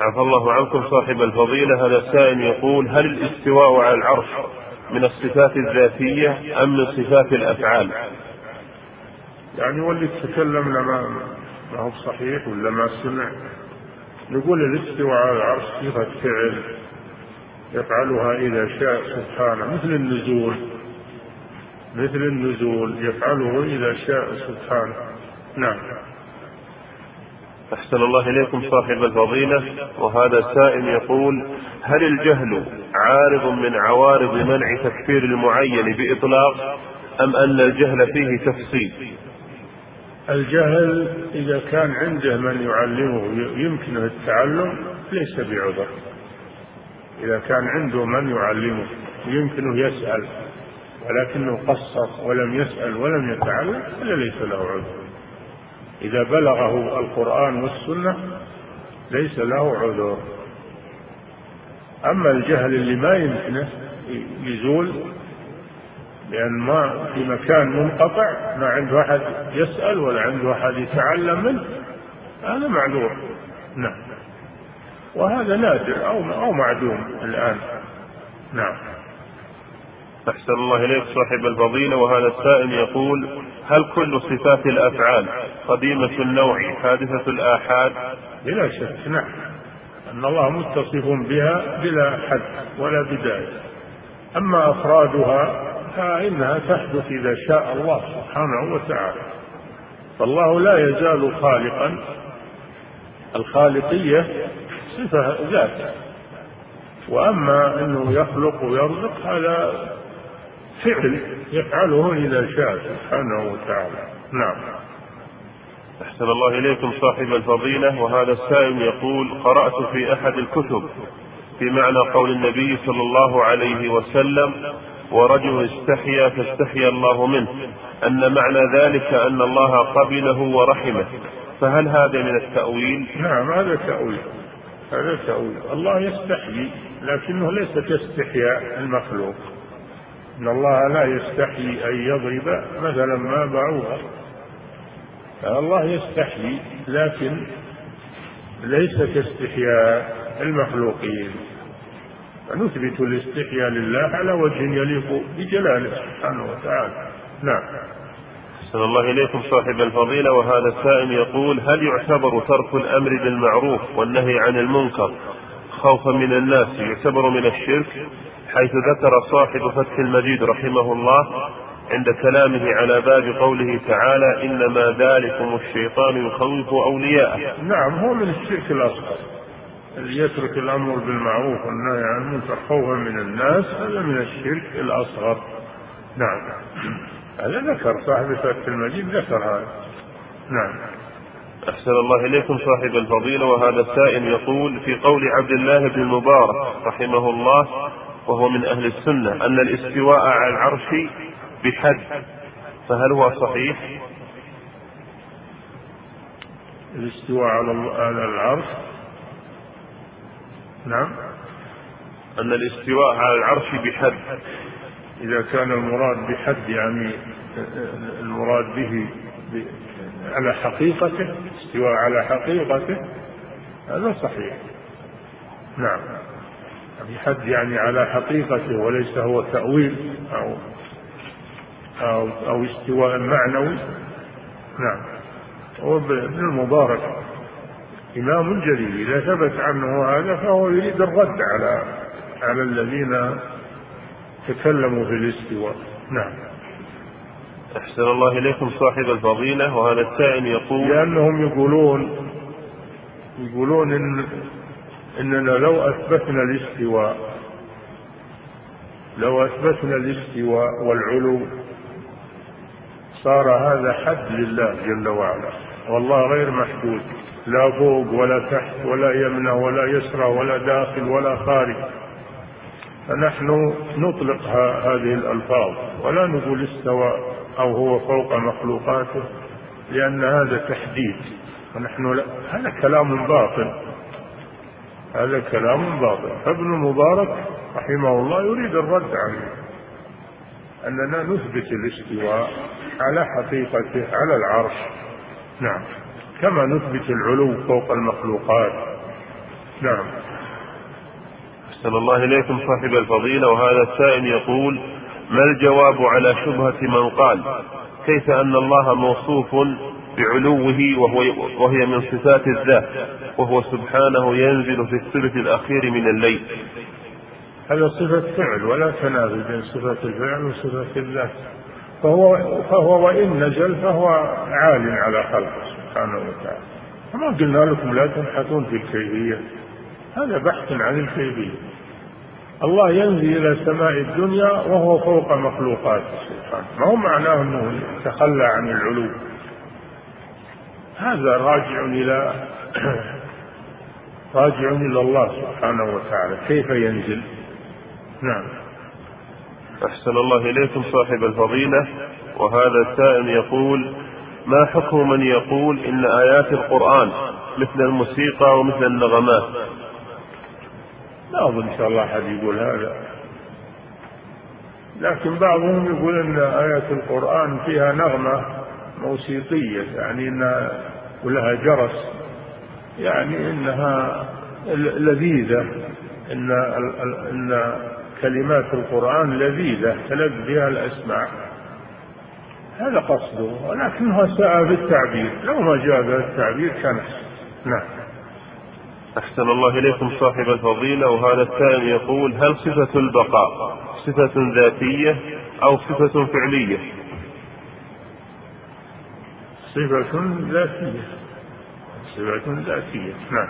عفى الله عنكم صاحب الفضيلة. هذا السائل يقول هل الاستواء على العرش من الصفات الذاتية أم من صفات الأفعال؟ يعني واللي تكلم لما ما هو صحيح ولا ما سمع. نقول الاستواء على العرش صفة فعل يفعلها إذا شاء سبحانه مثل النزول. مثل النزول يفعله إذا شاء سبحانه. نعم. أحسن الله إليكم صاحب الفضيلة. وهذا سائل يقول هل الجهل عارض من عوارض منع تكفير المعين بإطلاق أم أن الجهل فيه تفصيل الجهل إذا كان عنده من يعلمه يمكنه التعلم ليس بعذر. إذا كان عنده من يعلمه يمكنه يسأل. ولكنه قصر ولم يسأل ولم يتعلم هذا ليس له عذر. إذا بلغه القرآن والسنة ليس له عذر. أما الجهل اللي ما يمكنه يزول لأن ما في مكان منقطع ما عنده أحد يسأل ولا عنده أحد يتعلم منه هذا معذور. نعم. وهذا نادر أو أو معدوم الآن. نعم. أحسن الله إليك صاحب الفضيلة. وهذا السائل يقول هل كل صفات الأفعال قديمة النوع حادثة الآحاد؟ بلا شك نعم. أن الله متصف بها بلا حد ولا بداية. أما أفرادها فإنها تحدث إذا شاء الله سبحانه وتعالى. فالله لا يزال خالقا. الخالقية صفة ذات وأما أنه يخلق ويرزق هذا فعل يفعله إذا شاء سبحانه وتعالى. نعم. أحسن الله إليكم صاحب الفضيلة وهذا السائل يقول قرأت في أحد الكتب في معنى قول النبي صلى الله عليه وسلم ورجل استحيا فاستحيا الله منه أن معنى ذلك أن الله قبله ورحمه. فهل هذا من التأويل؟ نعم هذا تأويل. هذا تأويل. الله يستحيي لكنه ليس كاستحياء المخلوق. إن الله لا يستحيي أن يضرب مثلا ما بعوضة الله يستحيي لكن ليس كاستحياء المخلوقين. فنثبت الاستحياء لله على وجه يليق بجلاله سبحانه وتعالى. نعم. أحسن الله إليكم صاحب الفضيلة. وهذا السائل يقول هل يعتبر ترك الأمر بالمعروف والنهي عن المنكر خوفا من الناس يعتبر من الشرك؟ حيث ذكر صاحب فتح المجيد رحمه الله عند كلامه على باب قوله تعالى إنما ذلكم الشيطان يخوف أولياءه. نعم هو من الشرك الأصغر. اللي يترك الأمر بالمعروف والنهي عن المنكر خوفا من الناس هذا من الشرك الأصغر. نعم. هذا ذكر صاحب فتح المجيد ذكر هذا. نعم. أحسن الله إليكم صاحب الفضيلة وهذا السائل يقول في قول عبد الله بن المبارك رحمه الله وهو من أهل السنة أن الاستواء على العرش بحد. فهل هو صحيح؟ الاستواء على العرش؟ نعم. أن الاستواء على العرش بحد. إذا كان المراد بحد يعني المراد به على حقيقته استواء على حقيقته هذا صحيح. نعم. بحد يعني على حقيقته وليس هو تأويل أو أو, أو استواء معنوي. نعم. هو ابن المبارك إمام جليل إذا ثبت عنه هذا فهو يريد الرد على على الذين تكلموا في الاستواء. نعم. أحسن الله إليكم صاحب الفضيلة وهذا السائل يقول لأنهم يقولون يقولون إن إننا لو أثبتنا الاستواء لو أثبتنا الاستواء والعلو صار هذا حد لله جل وعلا. والله غير محدود لا فوق ولا تحت ولا يمنى ولا يسرى ولا داخل ولا خارج. فنحن نطلق هذه الألفاظ ولا نقول استوى أو هو فوق مخلوقاته لأن هذا تحديد. ونحن لا هذا كلام باطل. هذا كلام باطل. فابن المبارك رحمه الله يريد الرد عليه. أننا نثبت الاستواء على حقيقته على العرش. نعم. كما نثبت العلو فوق المخلوقات. نعم. أحسن الله إليكم صاحب الفضيلة. وهذا السائل يقول ما الجواب على شبهة من قال كيف أن الله موصوف بعلوه وهو وهي من صفات الذات وهو سبحانه ينزل في الثلث الأخير من الليل. هذا صفة فعل ولا تنافي بين صفة الفعل وصفة الذات فهو فهو وإن نزل فهو عال على خلقه سبحانه وتعالى. وما قلنا لكم لا تبحثون في الكيفية. هذا بحث عن الكيفية. الله ينزل إلى سماء الدنيا وهو فوق مخلوقاته سبحانه. ما هو معناه أنه تخلى عن العلو؟ هذا راجع إلى راجع إلى الله سبحانه وتعالى. كيف ينزل؟ نعم. أحسن الله إليكم صاحب الفضيلة. وهذا السائل يقول ما حكم من يقول إن آيات القرآن مثل الموسيقى ومثل النغمات؟ لا أظن إن شاء الله أحد يقول هذا. لكن بعضهم يقول أن آيات القرآن فيها نغمة. موسيقية يعني أنها ولها جرس يعني أنها لذيذة إن إن كلمات القرآن لذيذة تلذ بها الأسماع هذا قصده ولكنها ساء في التعبير لو ما جاء به التعبير كان نعم. أحسن الله إليكم صاحب الفضيلة. وهذا الثاني يقول هل صفة البقاء صفة ذاتية أو صفة فعلية؟ صفة ذاتية. صفة ذاتية. نعم.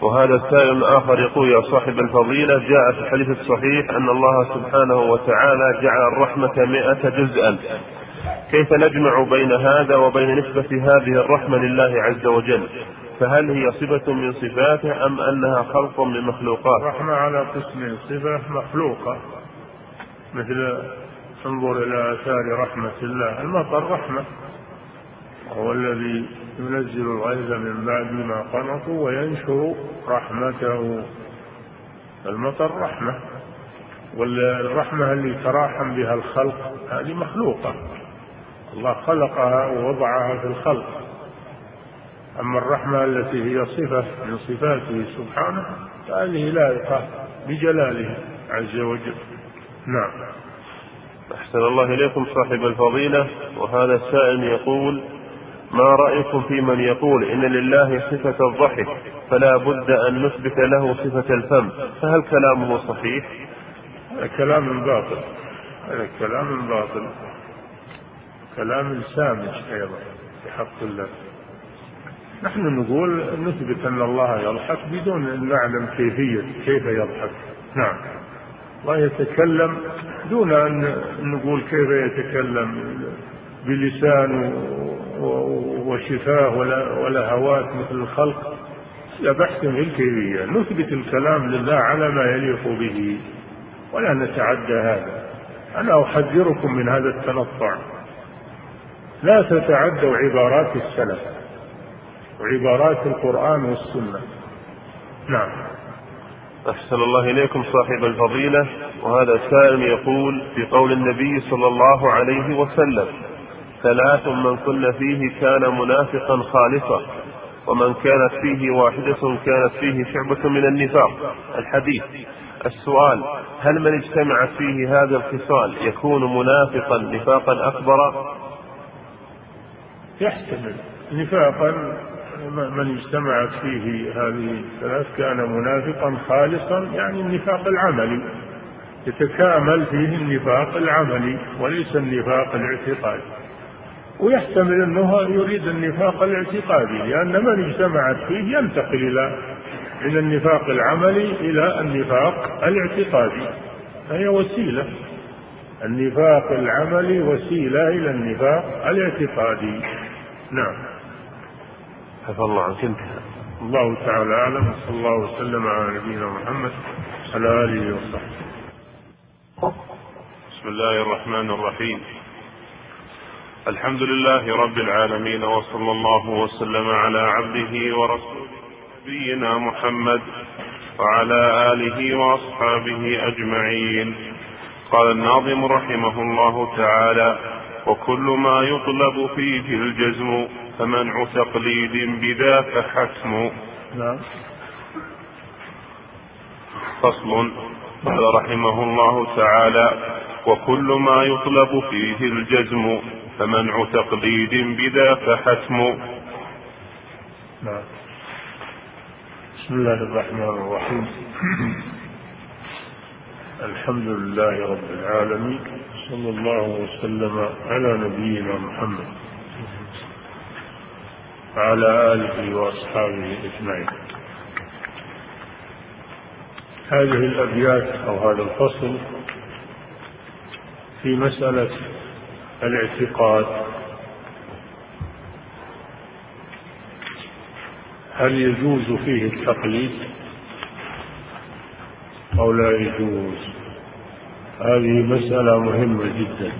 وهذا السائل الآخر يقول يا صاحب الفضيلة جاء في الحديث الصحيح أن الله سبحانه وتعالى جعل الرحمة مئة جزءا. كيف نجمع بين هذا وبين نسبة هذه الرحمة لله عز وجل؟ فهل هي صفة من صفاته أم أنها خلق من مخلوقات؟ الرحمة على قسمين صفة مخلوقة مثل انظر إلى آثار رحمة الله. المطر رحمة. هو الذي ينزل الغيث من بعد ما قنطوا وينشر رحمته. المطر رحمة. والرحمة اللي تراحم بها الخلق هذه مخلوقة. الله خلقها ووضعها في الخلق. أما الرحمة التي هي صفة من صفاته سبحانه فهذه لائقة بجلاله عز وجل. نعم. أحسن الله إليكم صاحب الفضيلة. وهذا السائل يقول ما رأيكم في من يقول إن لله صفة الضحك فلا بد أن نثبت له صفة الفم. فهل كلامه صحيح؟ كلام باطل. هذا كلام باطل. كلام سامج أيضا في حق الله. نحن نقول نثبت أن الله يضحك بدون أن نعلم كيفية كيف يضحك. نعم. الله يتكلم دون أن نقول كيف يتكلم بلسان وشفاه ولا هوات مثل الخلق. لا بحث في الكيفية. نثبت الكلام لله على ما يليق به. ولا نتعدى هذا. أنا أحذركم من هذا التنطع. لا تتعدوا عبارات السلف وعبارات القرآن والسنة. نعم. أحسن الله إليكم صاحب الفضيلة. وهذا سائل يقول في قول النبي صلى الله عليه وسلم ثلاث من كن فيه كان منافقا خالصا ومن كانت فيه واحدة كانت فيه شعبة من النفاق. الحديث السؤال هل من اجتمعت فيه هذه الخصال يكون منافقا نفاقا أكبر؟ يحتمل. نفاقا من اجتمعت فيه هذه الثلاث كان منافقا خالصا يعني النفاق العملي. يتكامل فيه النفاق العملي وليس النفاق الاعتقادي. ويحتمل أنه يريد النفاق الاعتقادي لأن من اجتمعت فيه ينتقل إلى من النفاق العملي إلى النفاق الاعتقادي. فهي وسيلة. النفاق العملي وسيلة إلى النفاق الاعتقادي. نعم. عفى الله عنك انتهى. الله تعالى أعلم وصلى الله وسلم على نبينا محمد على آله وصحبه. بسم الله الرحمن الرحيم. الحمد لله رب العالمين وصلى الله وسلم على عبده ورسوله نبينا محمد وعلى آله وأصحابه أجمعين. قال الناظم رحمه الله تعالى وكل ما يطلب فيه الجزم فمنع تقليد بذاك حتم نعم. فصل. قال رحمه الله تعالى وكل ما يطلب فيه الجزم فمنع تقليد بذاك حتم نعم. بسم الله الرحمن الرحيم. الحمد لله رب العالمين صلى الله وسلم على نبينا محمد. وعلى آله وأصحابه أجمعين. هذه الأبيات أو هذا الفصل في مسألة الاعتقاد. هل يجوز فيه التقليد؟ أو لا يجوز؟ هذه مسألة مهمة جدا.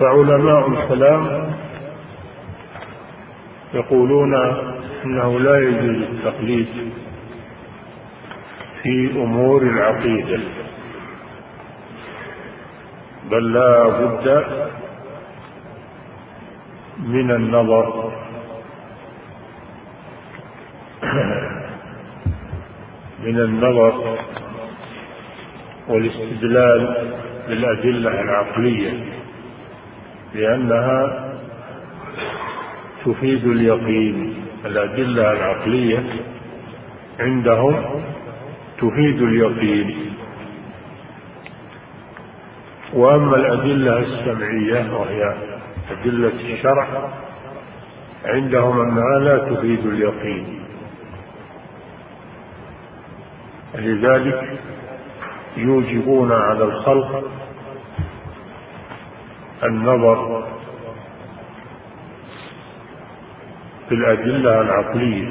فعلماء الكلام يقولون إنه لا يجوز التقليد في أمور العقيدة بل لا بد من النظر. من النظر والاستدلال بالأدلة العقلية. لأنها تفيد اليقين. الأدلة العقلية عندهم تفيد اليقين. وأما الأدلة السمعية وهي أدلة الشرع عندهم أنها لا تفيد اليقين. لذلك يوجبون على الخلق النظر في الأدلة العقلية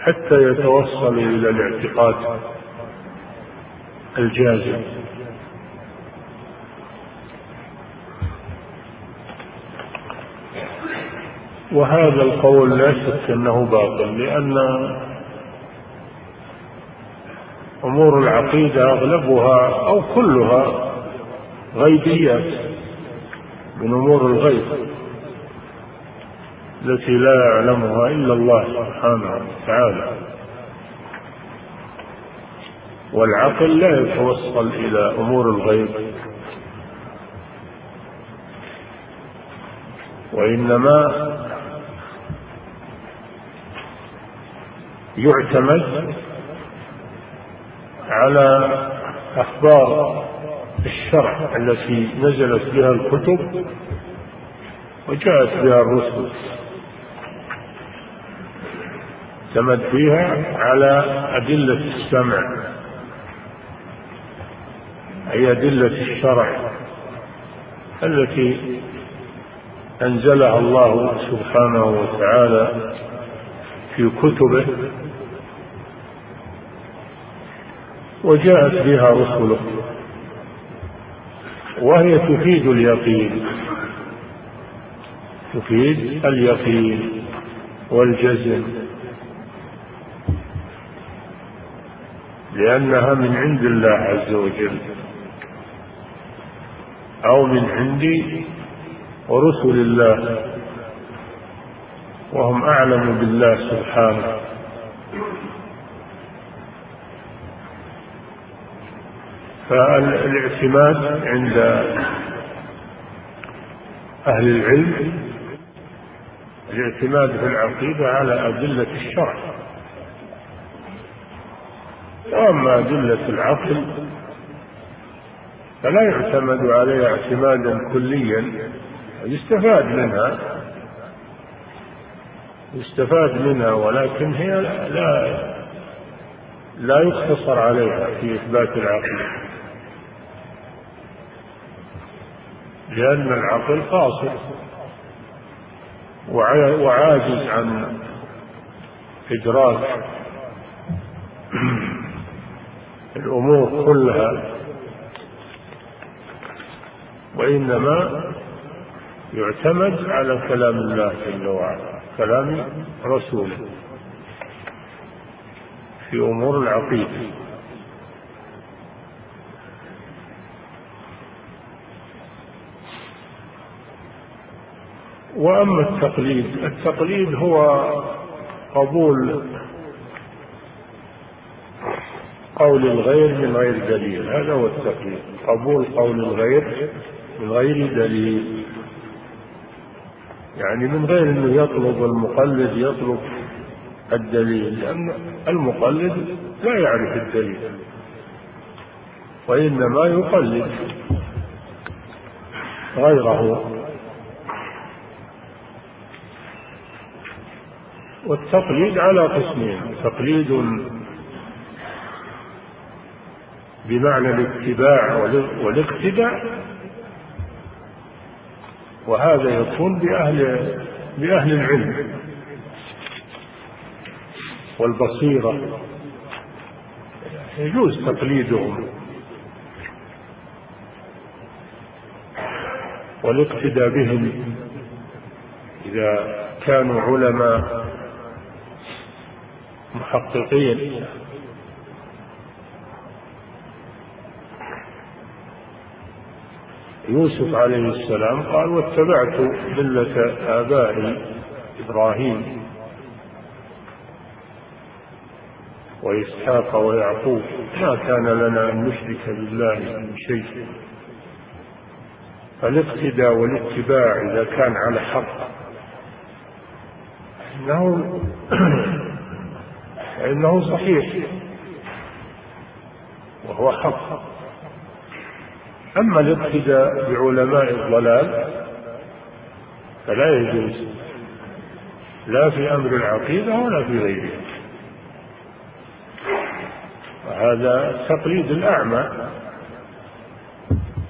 حتى يتوصلوا إلى الاعتقاد الجازم. وهذا القول لا شك أنه باطل لأن أمور العقيدة أغلبها أو كلها غيبيات. من أمور الغيب التي لا يعلمها إلا الله سبحانه وتعالى. والعقل لا يتوصل إلى أمور الغيب وإنما يعتمد على أخبار الشرع التي نزلت بها الكتب وجاءت بها الرسل. اعتمد فيها على أدلة السمع أي أدلة الشرع التي أنزلها الله سبحانه وتعالى في كتبه. وجاءت بها رسله. وهي تفيد اليقين. تفيد اليقين والجزم. لأنها من عند الله عز وجل. أو من عند ورسل الله. وهم أعلم بالله سبحانه. فالاعتماد عند أهل العلم الاعتماد في العقيدة على أدلة الشرع. وأما أدلة العقل فلا يعتمد عليها اعتمادا كليا يستفاد منها يستفاد منها ولكن هي لا لا يقتصر عليها في إثبات العقل. لأن العقل قاصر وعاجز عن إدراك الأمور كلها. وإنما يعتمد على كلام الله جل وعلا كلام رسوله في أمور العقيدة. وأما التقليد التقليد هو قبول قول الغير من غير دليل هذا هو التقليد قبول قول الغير من غير دليل. يعني من غير إنه يطلب المقلد يطلب الدليل لأن المقلد لا يعرف الدليل وإنما يقلد غيره. والتقليد على قسمين. تقليد بمعنى الاتباع والاقتداء وهذا يكون بأهل بأهل العلم والبصيرة. يجوز تقليدهم. والاقتداء بهم إذا كانوا علماء. محققين. يوسف عليه السلام قال واتبعت ملة آبائي إبراهيم وإسحاق ويعقوب. ما كان لنا أن نشرك بالله من شيء. فالاقتداء والاتباع إذا كان على حق. إنه إنه صحيح. وهو حق. أما الاقتداء بعلماء الضلال فلا يجوز. لا في أمر العقيدة ولا في غيره. وهذا التقليد الأعمى.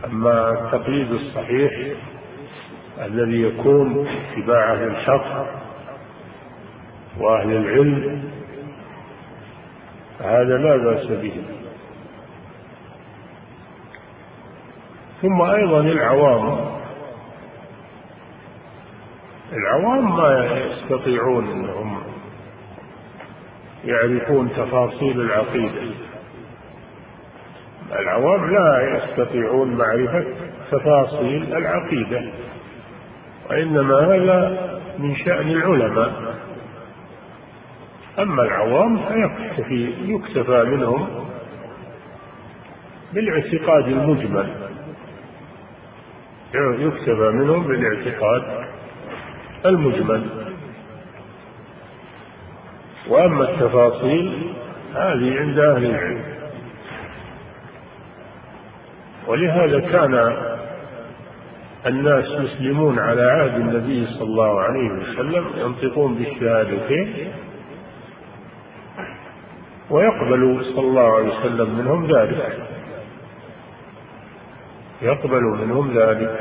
أما التقليد الصحيح الذي يكون اتباع أهل الحق وأهل العلم فهذا لا بأس به. ثم أيضا العوام. العوام ما يستطيعون أنهم يعرفون تفاصيل العقيدة. العوام لا يستطيعون معرفة تفاصيل العقيدة وإنما هذا من شأن العلماء. أما العوام فيكتفي يكتفى منهم بالاعتقاد المجمل. يكتفى منهم بالاعتقاد المجمل. وأما التفاصيل هذه عند أهل العلم. ولهذا كان الناس مسلمون على عهد النبي صلى الله عليه وسلم ينطقون بالشهادتين. ويقبل صلى الله عليه وسلم منهم ذلك. يقبل منهم ذلك.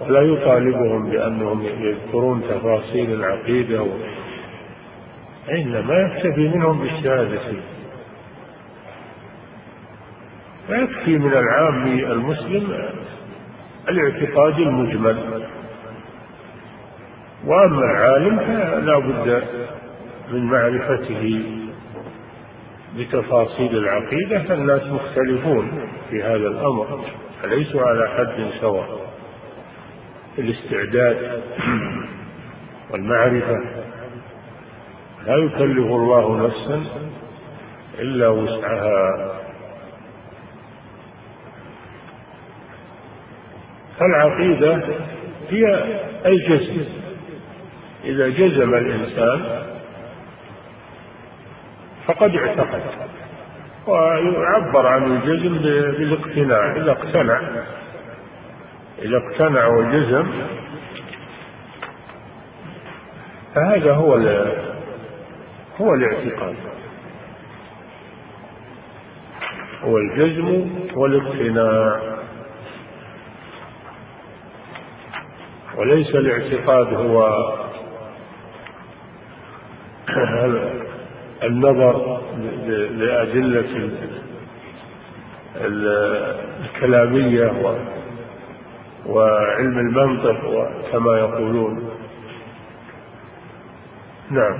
ولا يطالبهم بأنهم يذكرون تفاصيل العقيدة إنما يكتفي منهم بالشهادة. فيكفي من العام المسلم الاعتقاد المجمل. وأما العالم فلا بد من معرفته بتفاصيل العقيدة فالناس مختلفون في هذا الأمر فليسوا على حد سواء؟ الاستعداد والمعرفة. لا يكلف الله نفسا إلا وسعها. فالعقيدة هي الجزم. إذا جزم الإنسان فقد اعتقد. ويعبر عن الجزم بالاقتناع. إذا اقتنع إذا اقتنع وجزم فهذا هو هو الاعتقاد. هو الجزم والاقتناع وليس الاعتقاد هو النظر لأدلة الكلامية وعلم المنطق كما يقولون. نعم.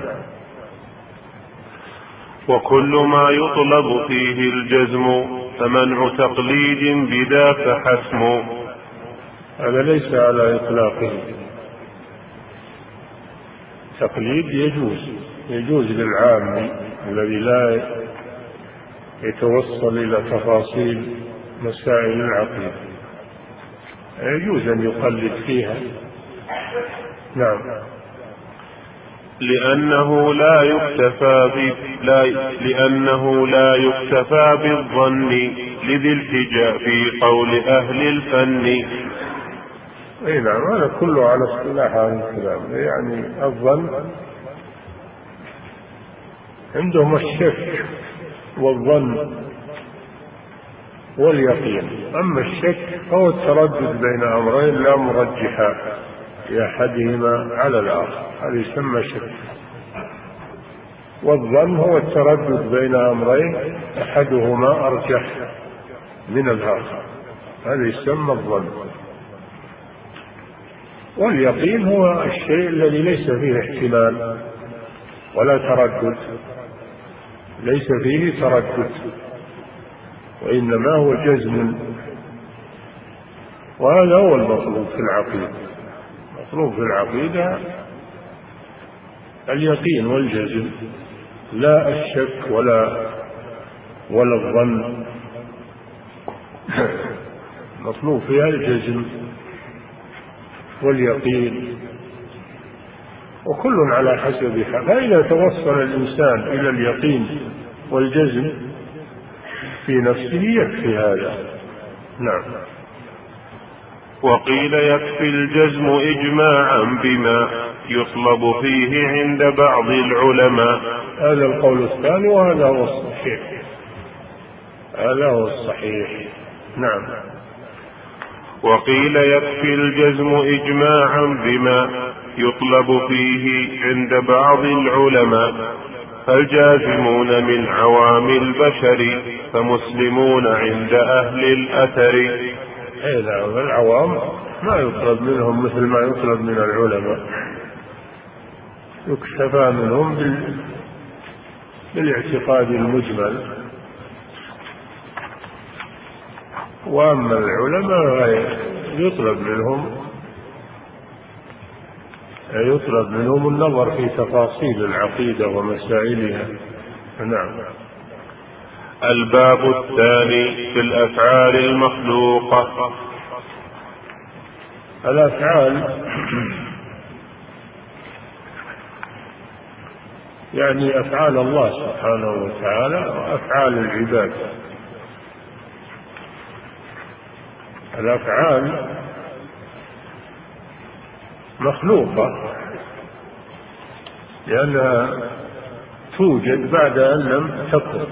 وكل ما يطلب فيه الجزم فمنع تقليد بذا فحسم هذا ليس على إطلاقه. تقليد يجوز. يجوز للعام الذي لا يتوصل إلى تفاصيل مسائل العقيدة يجوز أن يقلد فيها. نعم. لأنه لا يكتفى لا لأنه لا يكتفى بالظن لذي التجاء في قول أهل الفن. اي نعم هذا كله على اصطلاح هذا الكلام. يعني الظن عندهم الشك والظن واليقين. أما الشك فهو التردد بين أمرين لا مرجحا لأحدهما على الآخر. هذا يسمى شك. والظن هو التردد بين أمرين أحدهما أرجح من الآخر. هذا يسمى الظن. واليقين هو الشيء الذي ليس فيه احتمال ولا تردد. ليس فيه تردد وإنما هو جزم. وهذا هو المطلوب في العقيدة. المطلوب في العقيدة اليقين والجزم لا الشك ولا ولا الظن. مطلوب فيها الجزم واليقين. وكل على حسب حال فإذا توصل الإنسان إلى اليقين والجزم في نفسه يكفي هذا. نعم. وقيل يكفي الجزم إجماعا بما يطلب فيه عند بعض العلماء. هذا القول الثاني وهذا هو الصحيح. هذا هو الصحيح. نعم. وقيل يكفي الجزم إجماعا بما يطلب فيه عند بعض العلماء فالجازمون من عوام البشر فمسلمون عند أهل الأثر. أي نعم العوام ما يطلب منهم مثل ما يطلب من العلماء. يكتفى منهم بالاعتقاد المجمل. وأما العلماء يطلب منهم يطلب منهم النظر في تفاصيل العقيدة ومسائلها. نعم. الباب الثاني في الأفعال المخلوقة. الأفعال يعني أفعال الله سبحانه وتعالى وأفعال العباد. الأفعال مخلوقه لانها توجد بعد أن لم تكن.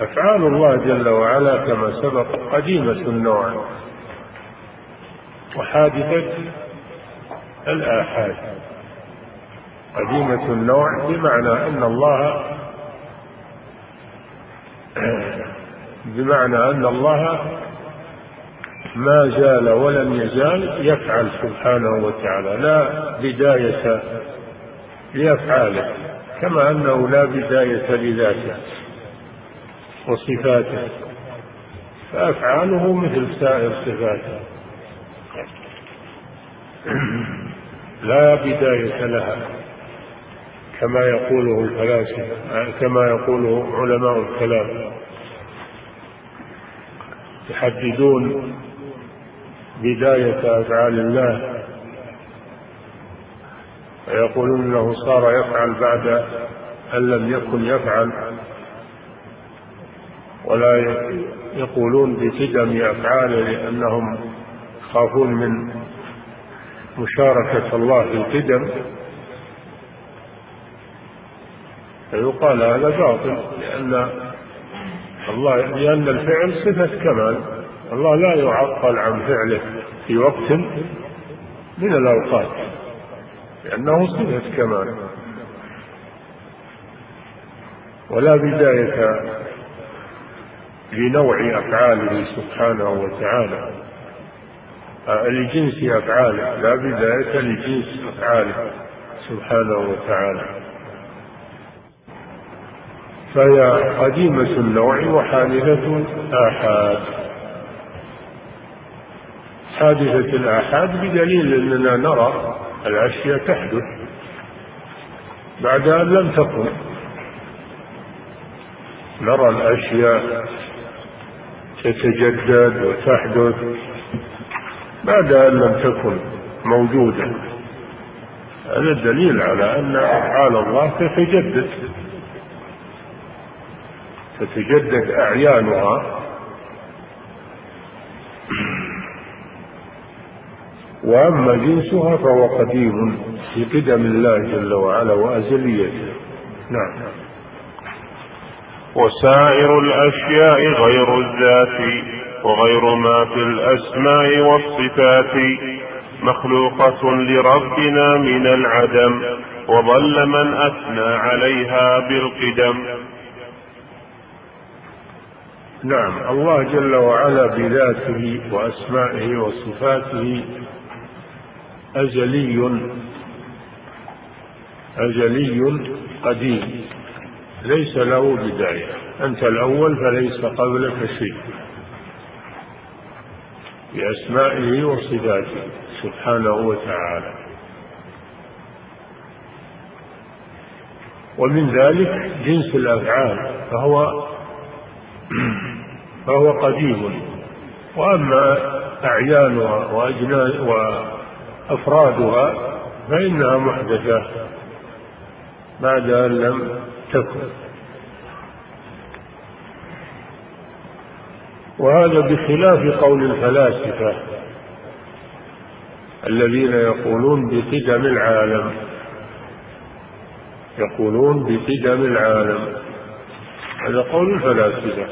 أفعال الله جل وعلا كما سبق قديمة النوع وحادثة الآحاد. قديمة النوع بمعنى أن الله بمعنى أن الله ما زال ولم يزال يفعل سبحانه وتعالى لا بداية لأفعاله كما أنه لا بداية لذاته وصفاته فأفعاله مثل سائر صفاته. لا بداية لها كما يقوله الفلاسفة كما يقوله علماء الكلام يحددون بداية أفعال الله. ويقولون انه صار يفعل بعد أن لم يكن يفعل. ولا يقولون بقدم أفعاله لأنهم يخافون من مشاركة الله في القدم. فيقال هذا باطل لأن الله لأن الفعل صفة كمال. الله لا يعطل عن فعله في وقت من الأوقات لأنه صفة كمال. ولا بداية لنوع أفعاله سبحانه وتعالى. لجنس أفعاله لا بداية لجنس أفعاله سبحانه وتعالى. فهي قديمة النوع وحادثة آحاد. حادثة الآحاد بدليل أننا نرى الأشياء تحدث بعد أن لم تكن. نرى الأشياء تتجدد وتحدث بعد أن لم تكن موجودة. هذا دليل على أن أفعال الله تتجدد تتجدد أعيانها. وأما جنسها فهو قديم في قدم الله جل وعلا وأزليته. نعم. وسائر الأشياء غير الذات وغير ما في الأسماء والصفات مخلوقة لربنا من العدم وظل من أثنى عليها بالقدم. نعم. الله جل وعلا بذاته وأسمائه وصفاته أزلي أزلي قديم. ليس له بداية. أنت الأول فليس قبلك شيء. بأسمائه وصفاته سبحانه وتعالى. ومن ذلك جنس الأفعال فهو فهو قديم. وأما أعيانها وأجنان وأفرادها فإنها محدثة بعد أن لم تكن. وهذا بخلاف قول الفلاسفة الذين يقولون بقدم العالم. يقولون بقدم العالم. هذا قول الفلاسفة.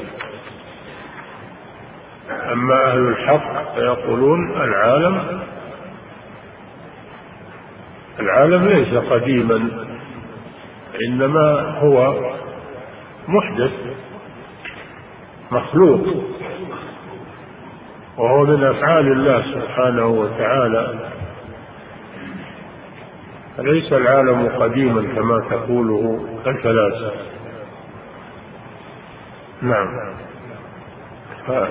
أما أهل الحق فيقولون العالم العالم ليس قديما إنما هو محدث مخلوق وهو من أفعال الله سبحانه وتعالى. ليس العالم قديما كما تقوله الفلاسفة؟ نعم.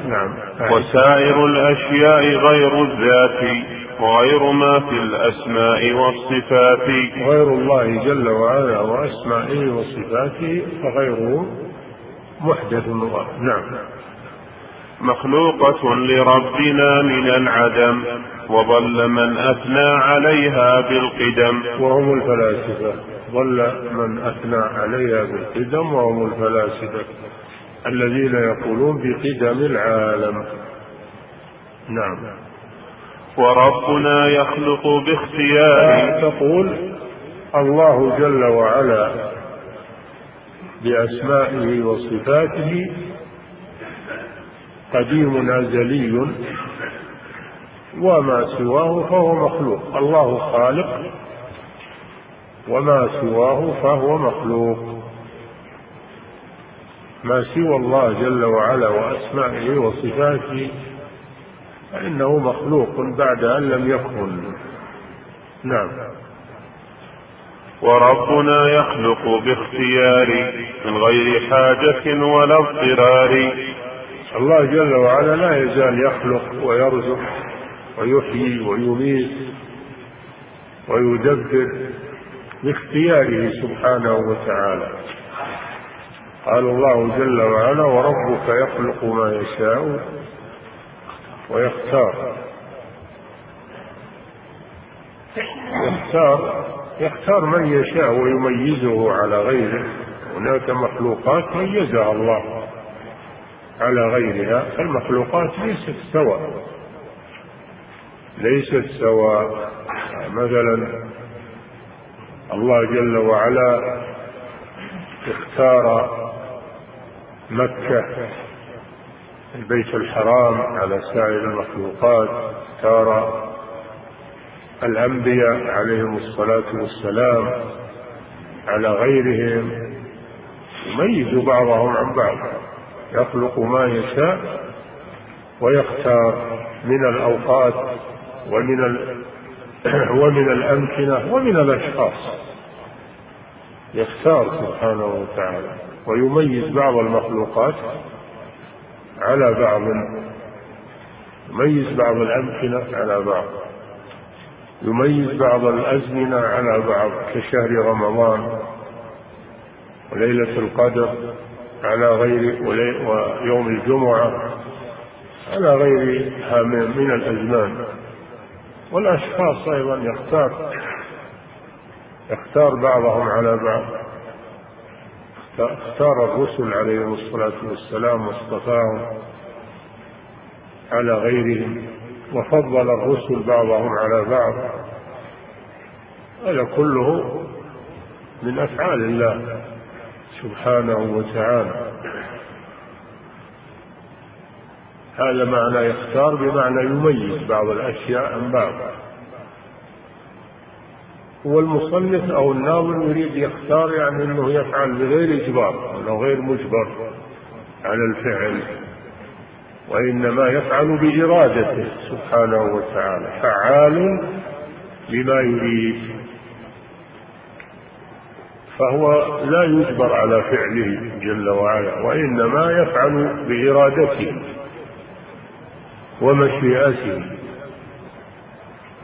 نعم. وسائر الأشياء غير الذات وغير ما في الأسماء والصفات. غير الله جل وعلا وأسمائه وصفاته فغيره محدث نعم. مخلوقة لربنا من العدم وضل من أثنى عليها بالقدم. وهم الفلاسفة. ضل من أثنى عليها بالقدم وهم الفلاسفة الذين يقولون بقدم العالم. نعم. وربنا يخلق باختياره. تقول الله جل وعلا بأسمائه وصفاته قديم أزلي وما سواه فهو مخلوق. الله خالق وما سواه فهو مخلوق. ما سوى الله جل وعلا وأسمائه وصفاته فإنه مخلوق بعد أن لم يكن. نعم. وربنا يخلق باختيار من غير حاجة ولا اضطرار. الله جل وعلا لا يزال يخلق ويرزق ويحيي ويميت ويدبر باختياره سبحانه وتعالى. قال الله جل وعلا وربك يخلق ما يشاء ويختار. يختار. يختار من يشاء ويميزه على غيره. هناك مخلوقات ميزها الله على غيرها المخلوقات ليست سواء. ليست سواء. مثلا الله جل وعلا اختار مكة البيت الحرام على سائر المخلوقات اختار الأنبياء عليهم الصلاة والسلام على غيرهم يميز بعضهم عن بعض يخلق ما يشاء ويختار من الأوقات ومن. ومن الأمكنة ومن الأشخاص يختار سبحانه وتعالى ويميز بعض المخلوقات على بعض يميز بعض الأمكنة على بعض يميز بعض الأزمنة على بعض كشهر رمضان وليلة القدر على غير ويوم الجمعة على غيرها من الأزمان. والأشخاص أيضا يختار يختار بعضهم على بعض. اختار الرسل عليهم الصلاة والسلام واصطفاهم على غيرهم وفضل الرسل بعضهم على بعض. هذا كله من أفعال الله سبحانه وتعالى. هذا معنى يختار بمعنى يميز بعض الأشياء عن بعض. والمصنف أو الناظر يريد يختار يعني أنه يفعل بغير إجبار أنه غير مجبر على الفعل وإنما يفعل بإرادته سبحانه وتعالى فعال لما يريد فهو لا يجبر على فعله جل وعلا وإنما يفعل بإرادته ومشيئته.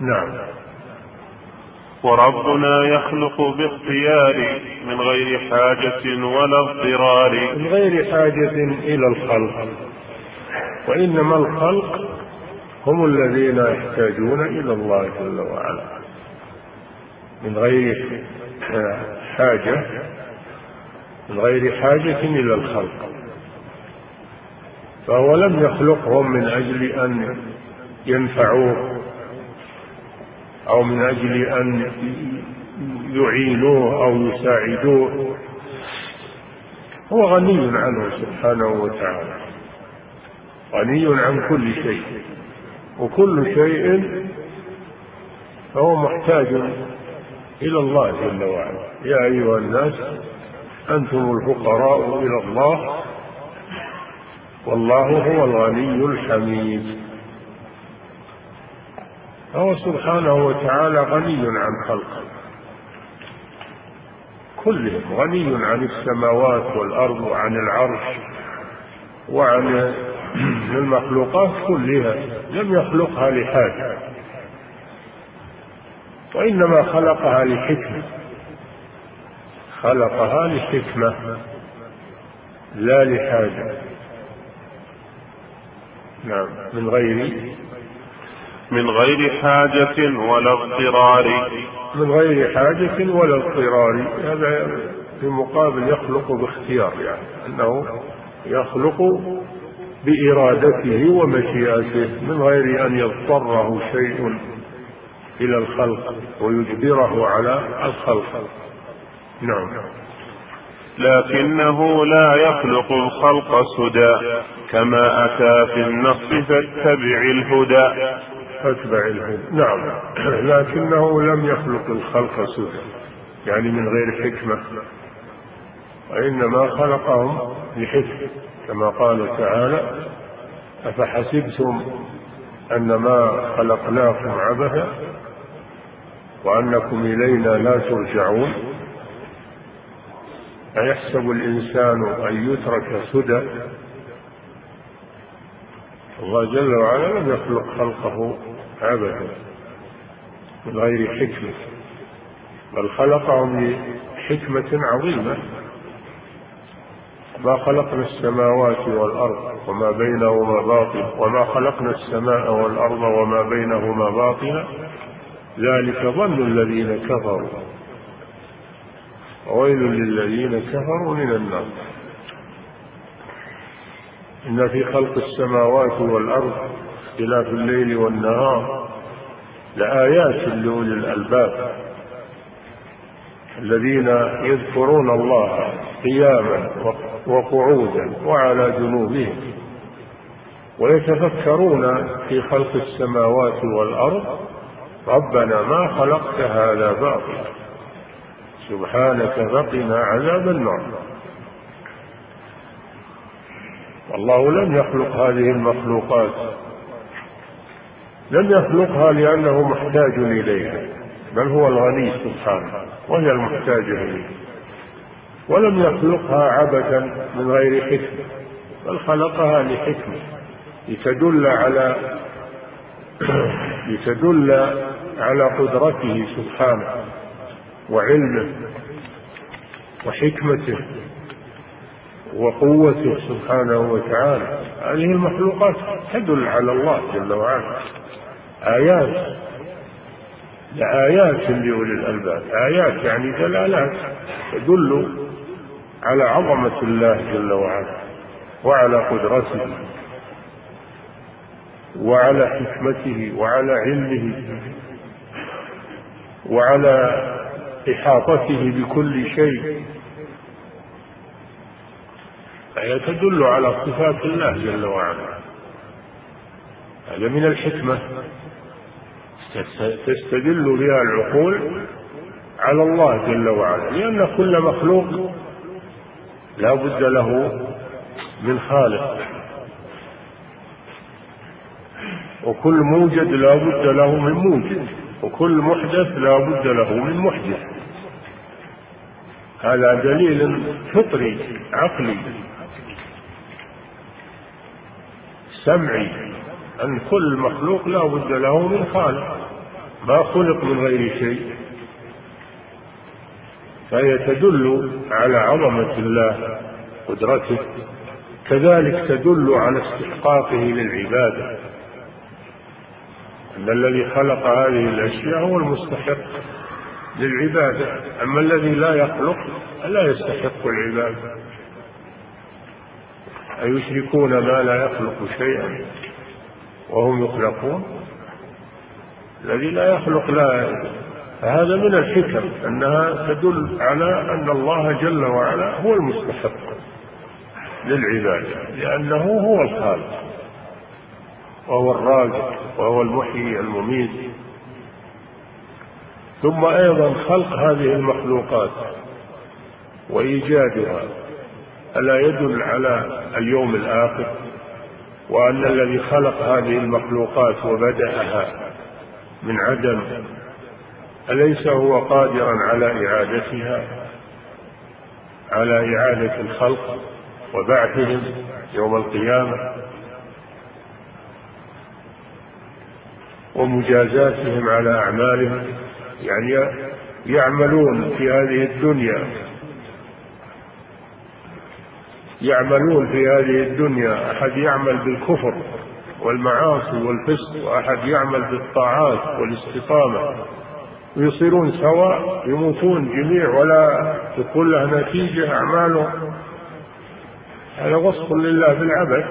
نعم. وربنا يخلق باختيار من غير حاجة ولا اضطرار. من غير حاجة إلى الخلق. وإنما الخلق هم الذين يحتاجون إلى الله جل وعلا. من غير حاجة من غير حاجة إلى الخلق. فهو لم يخلقهم من أجل أن ينفعوه. أو من أجل أن يعينوه أو يساعدوه. هو غني عنه سبحانه وتعالى. غني عن كل شيء. وكل شيء فهو محتاج إلى الله جل وعلا. يا أيها الناس أنتم الفقراء إلى الله. والله هو الغني الحميد. فهو سبحانه وتعالى غني عن خلقه. كلهم غني عن السماوات والأرض وعن العرش وعن المخلوقات كلها. لم يخلقها لحاجة. وإنما خلقها لحكمة. خلقها لحكمة لا لحاجة. نعم من غير من غير حاجة ولا اضطرار. من غير حاجة ولا اضطرار. هذا في مقابل يخلق باختيار يعني أنه يخلق بإرادته ومشيئته من غير أن يضطره شيء إلى الخلق ويجبره على الخلق. نعم. لكنه لا يخلق الخلق سدى كما أتى في النص فاتبع الهدى. فاتبع الهدى. نعم. لكنه لم يخلق الخلق سدى يعني من غير حكمة. وإنما خلقهم لحكمة. كما قال تعالى أفحسبتم أنما خلقناكم عبثا وأنكم إلينا لا ترجعون؟ أيحسب الإنسان أن يترك سدى؟ الله جل وعلا لم يخلق خلقه عبثا من غير حكمة. بل خلقهم لحكمة عظيمة. ما خلقنا السماوات والأرض وما بينهما باطل وما خلقنا السماء والأرض وما بينهما باطلا. ذلك ظن الذين كفروا. وويل للذين كفروا من النار. إن في خلق السماوات والأرض اختلاف الليل والنهار لآيات لأولي الألباب الذين يذكرون الله قياما وقعودا وعلى جنوبهم ويتفكرون في خلق السماوات والأرض ربنا ما خلقت هذا باطلا سبحانك فقنا عذاب النار والله لم يخلق هذه المخلوقات لم يخلقها لأنه محتاج إليها بل هو الغني سبحانه وهي المحتاجة إليه. ولم يخلقها عبثا من غير حكمة بل خلقها لحكمة لتدل على لتدل على قدرته سبحانه وعلمه وحكمته وقوته سبحانه وتعالى. هذه المخلوقات تدل على الله جل وعلا. آيات. لآيات لأولي الألباب. آيات يعني دلالات تدل على عظمة الله جل وعلا وعلى قدرته وعلى حكمته وعلى علمه وعلى إحاطته بكل شيء. فهي تدل على صفات الله جل وعلا. هذا من الحكمة. تستدل بها العقول على الله جل وعلا لأن كل مخلوق لا بد له من خالق. وكل موجد لا بد له من موجد وكل محدث لا بد له من محدث. هذا دليل فطري عقلي سمعي أن كل مخلوق لا بد له من خالق. ما خلق من غير شيء فهي تدل على عظمة الله قدرته كذلك تدل على استحقاقه للعبادة. أن الذي خلق هذه الأشياء هو المستحق للعبادة أما الذي لا يخلق لا يستحق العبادة. أيشركون ما لا يخلق شيئا وهم يخلقون؟ الذي لا يخلق لا. فهذا من الحكم أنها تدل على أن الله جل وعلا هو المستحق للعبادة لأنه هو الخالق وهو الرازق وهو المحيي المميت. ثم أيضا خلق هذه المخلوقات وإيجادها. ألا يدل على اليوم الآخر وأن الذي خلق هذه المخلوقات وبدأها من عدم أليس هو قادرا على إعادتها؟ على إعادة الخلق وبعثهم يوم القيامة ومجازاتهم على أعمالهم؟ يعني يعملون في هذه الدنيا يعملون في هذه الدنيا. أحد يعمل بالكفر؟ والمعاصي والفسق وأحد يعمل بالطاعات والاستقامة. ويصيرون سواء يموتون جميع ولا تكون له نتيجة أعمالهم. هذا وصف لله بالعبث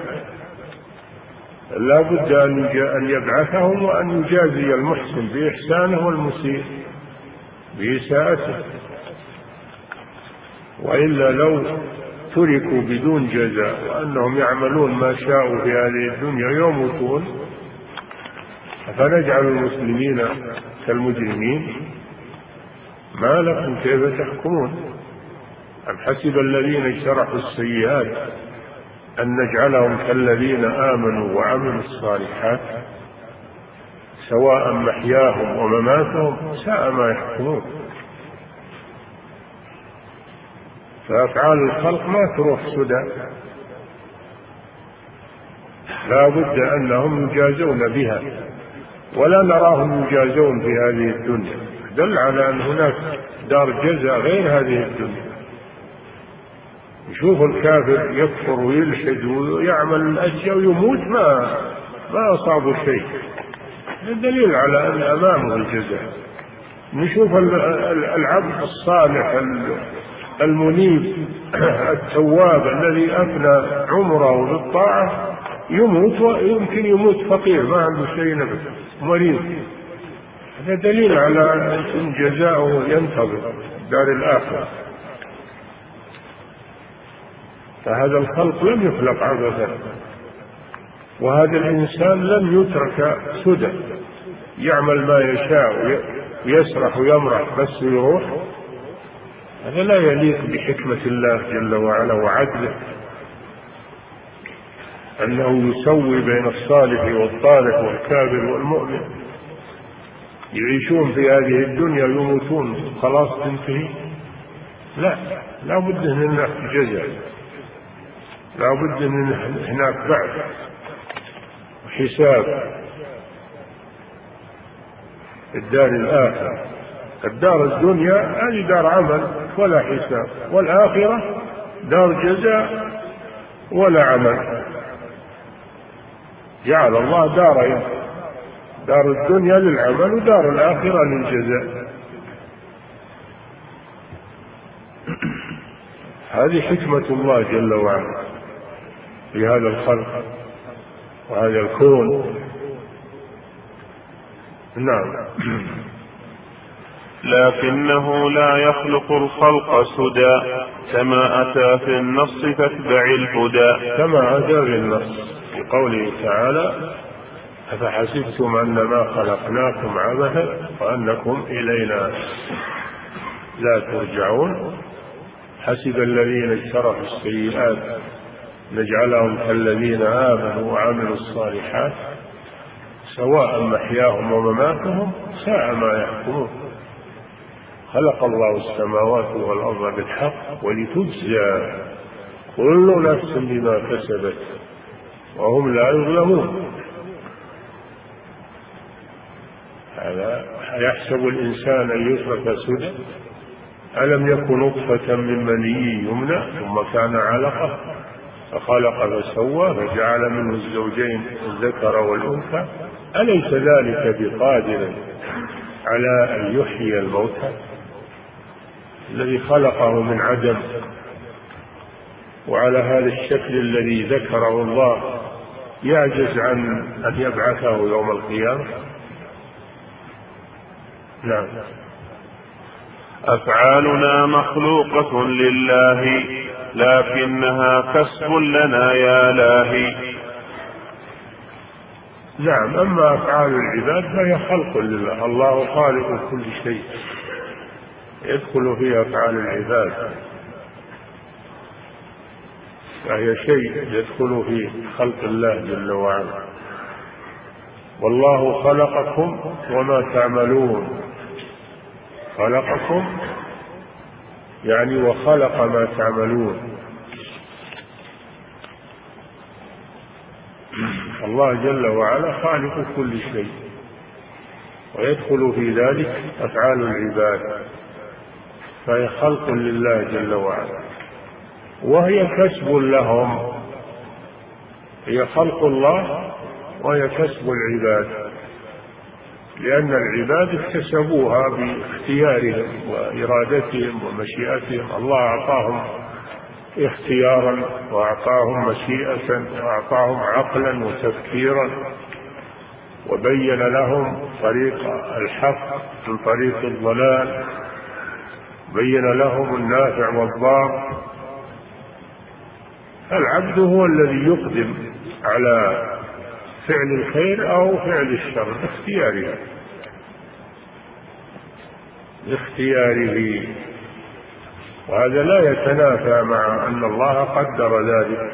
لا بد أن يبعثهم وأن يجازي المحسن بإحسانه والمسيء بإساءته. وإلا لو تركوا بدون جزاء وأنهم يعملون ما شاءوا في هذه الدنيا يموتون فنجعل المسلمين كالمجرمين؟ ما لكم كيف تحكمون؟ أم حسب الذين اجترحوا السيئات أن نجعلهم كالذين آمنوا وعملوا الصالحات سواء محياهم ومماتهم ساء ما يحكمون. فأفعال الخلق ما تروح سدى. لا بد أنهم يجازون بها ولا نراهم يجازون في هذه الدنيا. دل على أن هناك دار جزاء غير هذه الدنيا. يشوف الكافر يكفر ويلحد ويعمل الأشياء ويموت ما ما أصابه شيء. دليل على أن أمامه الجزاء. نشوف العبد الصالح المنيب التواب الذي أفنى عمره بالطاعة يموت ويمكن يموت فقير ما عنده شيء نبت مريض. هذا دليل على أن جزاؤه ينتظر دار الآخرة. فهذا الخلق لم يخلق عبثا وهذا الإنسان لم يترك سدى يعمل ما يشاء ويسرح ويمرح بس ويروح هذا لا يليق بحكمة الله جل وعلا وعدله. أنه يسوي بين الصالح والطالح والكافر والمؤمن. يعيشون في هذه الدنيا يموتون خلاص تنتهي. لا لا بد من هناك جزاء. لا بد من هناك بعث وحساب. الدار الآخرة. الدار الدنيا هذه دار عمل. ولا حساب والآخرة دار جزاء ولا عمل. جعل الله دارين دار الدنيا للعمل ودار الآخرة للجزاء. هذه حكمة الله جل وعلا في هذا الخلق وهذا الكون. نعم. لكنه لا يخلق الخلق سدى كما أتى في النص فاتبع الهدى. كما أتى في النص. في قوله تعالى أفحسبتم أنما خلقناكم عبثا وأنكم إلينا لا ترجعون؟ حسب الذين اجترحوا السيئات نجعلهم كالذين آمنوا وعملوا الصالحات سواء محياهم ومماتهم ساء ما يحكمون. خلق الله السماوات والأرض بالحق ولتجزى كل نفس بما كسبت وهم لا يظلمون. هذا يحسب الإنسان أن يترك سدى. ألم يكن نطفة من مني يمنى ثم كان علقة فخلق فسوى فجعل منه الزوجين الذكر والأنثى. أليس ذلك بقادر على أن يحيي الموتى؟ الذي خلقه من عدم وعلى هذا الشكل الذي ذكره الله يعجز عن أن يبعثه يوم القيامة؟ نعم. أفعالنا مخلوقة لله لكنها كسب لنا يا لاهي نعم أما أفعال العباد فهي خلق لله الله خالق كل شيء. يدخل في أفعال العباد. فهي شيء يدخل في خلق الله جل وعلا. والله خلقكم وما تعملون. خلقكم يعني وخلق ما تعملون. الله جل وعلا خالق كل شيء. ويدخل في ذلك أفعال العباد. فهي خلق لله جل وعلا. وهي كسب لهم. هي خلق الله وهي كسب العباد. لأن العباد اكتسبوها باختيارهم وإرادتهم ومشيئتهم. الله أعطاهم اختيارا وأعطاهم مشيئة وأعطاهم عقلا وتفكيرا وبين لهم طريق الحق من طريق الضلال. بين لهم النافع والضار. العبد هو الذي يقدم على فعل الخير أو فعل الشر باختياره باختياره. وهذا لا يتنافى مع أن الله قدر ذلك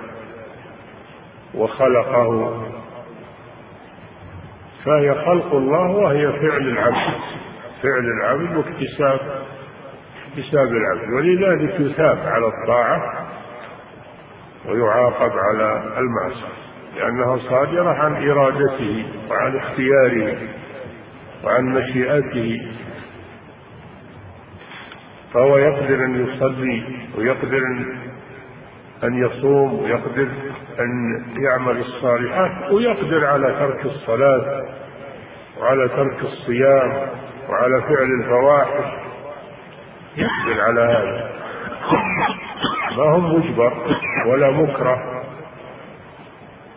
وخلقه. فهي خلق الله وهي فعل العبد. فعل العبد واكتساب اكتساب العبد. ولذلك يثاب على الطاعة ويعاقب على المعصية لأنها صادرة عن إرادته وعن اختياره وعن مشيئته. فهو يقدر أن يصلي ويقدر أن يصوم ويقدر أن يعمل الصالحات ويقدر على ترك الصلاة وعلى ترك الصيام وعلى فعل الفواحش. يقدر على هذا. ما هم مجبر ولا مكره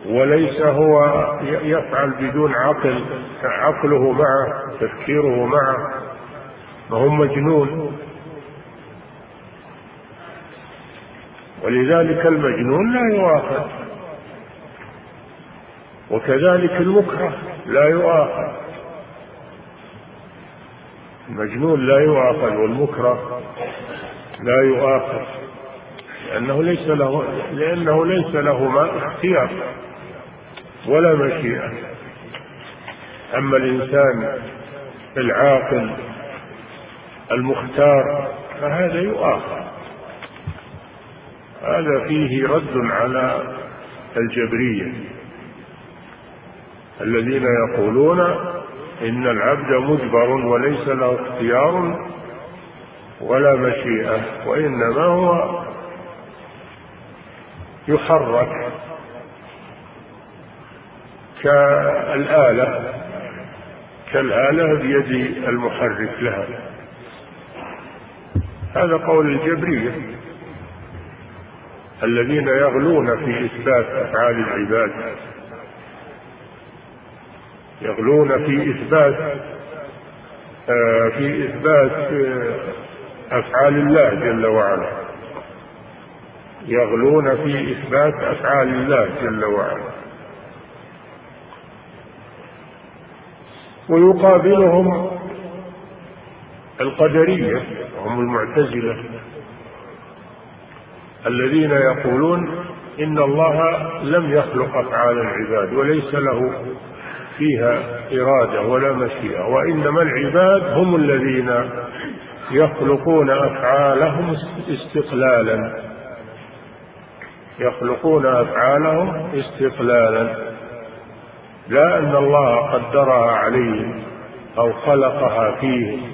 وليس هو يفعل بدون عقل عقله معه تفكيره معه. ما هو مجنون. ولذلك المجنون لا يؤاخذ. وكذلك المكره لا يؤاخذ. المجنون لا يؤاخذ والمكره لا يؤاخذ لأنه ليس له لأنه ليس له ما اختيار ولا مشيئة. أما الإنسان العاقل المختار فهذا يؤاخذ هذا فيه رد على الجبرية الذين يقولون إن العبد مجبر وليس له اختيار ولا مشيئة وإنما هو يحرك كالآلة كالآلة بيد المحرك لها. هذا قول الجبرية الذين يغلون في إثبات أفعال العباد. يغلون في إثبات آه، في إثبات آه، أفعال الله جل وعلا. يغلون في إثبات أفعال الله جل وعلا. ويقابلهم القدرية هم المعتزلة الذين يقولون إن الله لم يخلق أفعال العباد وليس له فيها إرادة ولا مشيئة وإنما العباد هم الذين يخلقون أفعالهم استقلالا. يخلقون أفعالهم استقلالا. لا أن الله قدرها عليهم أو خلقها فيهم.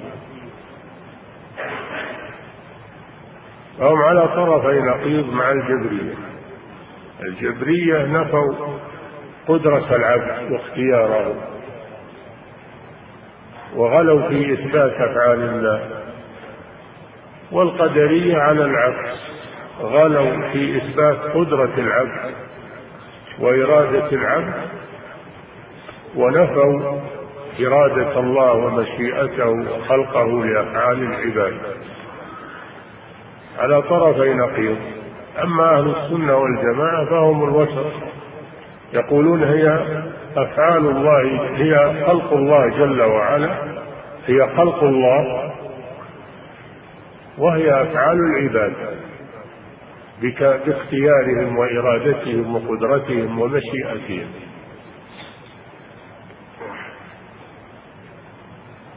فهم على طرفي نقيض مع الجبرية. الجبرية نفوا قدرة العبد واختياره وغلوا في إثبات أفعال الله. والقدرية على العكس. غلوا في إثبات قدرة العبد وإرادة العبد ونفوا إرادة الله ومشيئته وخلقه لأفعال العباد. على طرفي نقيض. أما أهل السنة والجماعة فهم الوسط. يقولون هي أفعال الله هي خلق الله جل وعلا هي خلق الله وهي أفعال العباد باختيارهم وإرادتهم وقدرتهم ومشيئتهم.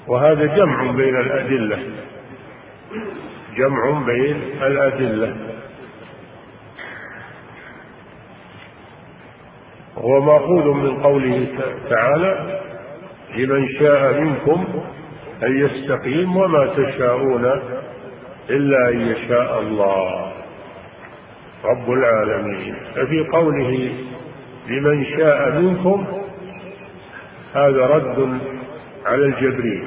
وهذا جمع بين الأدلة جمع بين الأدلة. هو مأخوذ من قوله تعالى لمن شاء منكم أن يستقيم وما تشاءون إلا أن يشاء الله. رب العالمين. ففي قوله لمن شاء منكم هذا رد على الجبرية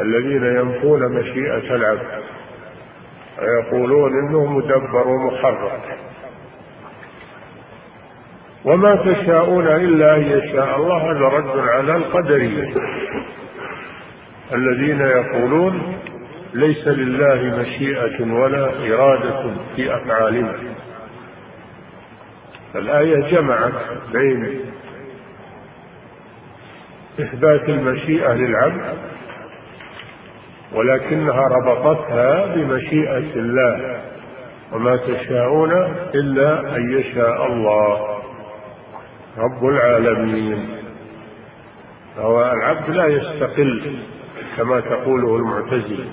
الذين ينفون مشيئة العبد ويقولون إنه مدبر ومحرك وما تشاءون إلا أن يشاء الله هذا رد على القدريه الذين يقولون ليس لله مشيئة ولا إرادة في أفعالنا. الآية جمعت بين إثبات المشيئة للعبد ولكنها ربطتها بمشيئة الله. وما تشاءون إلا أن يشاء الله. رب العالمين. فهو العبد لا يستقل كما تقوله المعتزلة.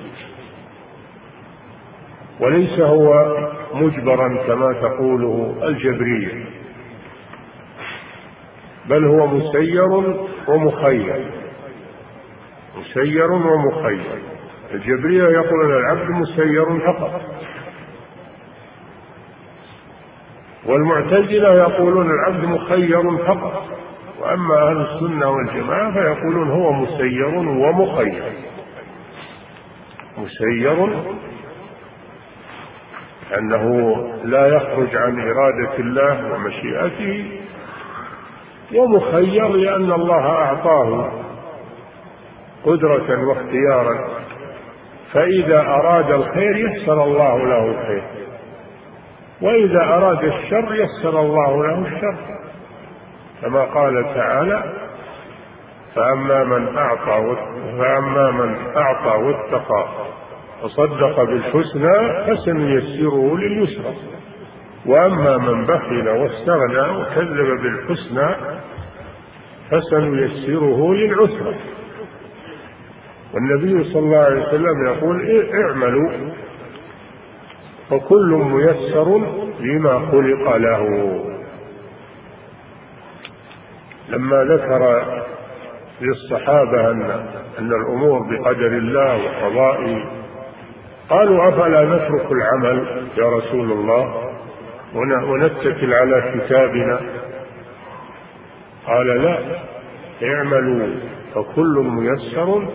وليس هو مجبرا كما تقوله الجبرية بل هو مسير ومخير. مسير ومخير. الجبرية يقولون العبد مسير فقط. والمعتزلة يقولون العبد مخير فقط وأما أهل السنة والجماعة فيقولون هو مسير ومخير. مسير أنه لا يخرج عن إرادة الله ومشيئته ومخير لأن الله أعطاه قدرة واختيارا فإذا أراد الخير يسر الله له الخير. وإذا أراد الشر يسر الله له الشر. كما قال تعالى فأما من أعطى فأما من أعطى واتقى وصدق بالحسنى فسنيسره لليسرى. وأما من بخل واستغنى وكذب بالحسنى فسنيسره للعسرى. والنبي صلى الله عليه وسلم يقول اعملوا فكل ميسر لما خلق له. لما ذكر للصحابة أن أن الأمور بقدر الله وقضائه قالوا أفلا نترك العمل يا رسول الله؟ ونتكل على كتابنا؟ قال لا اعملوا فكل ميسر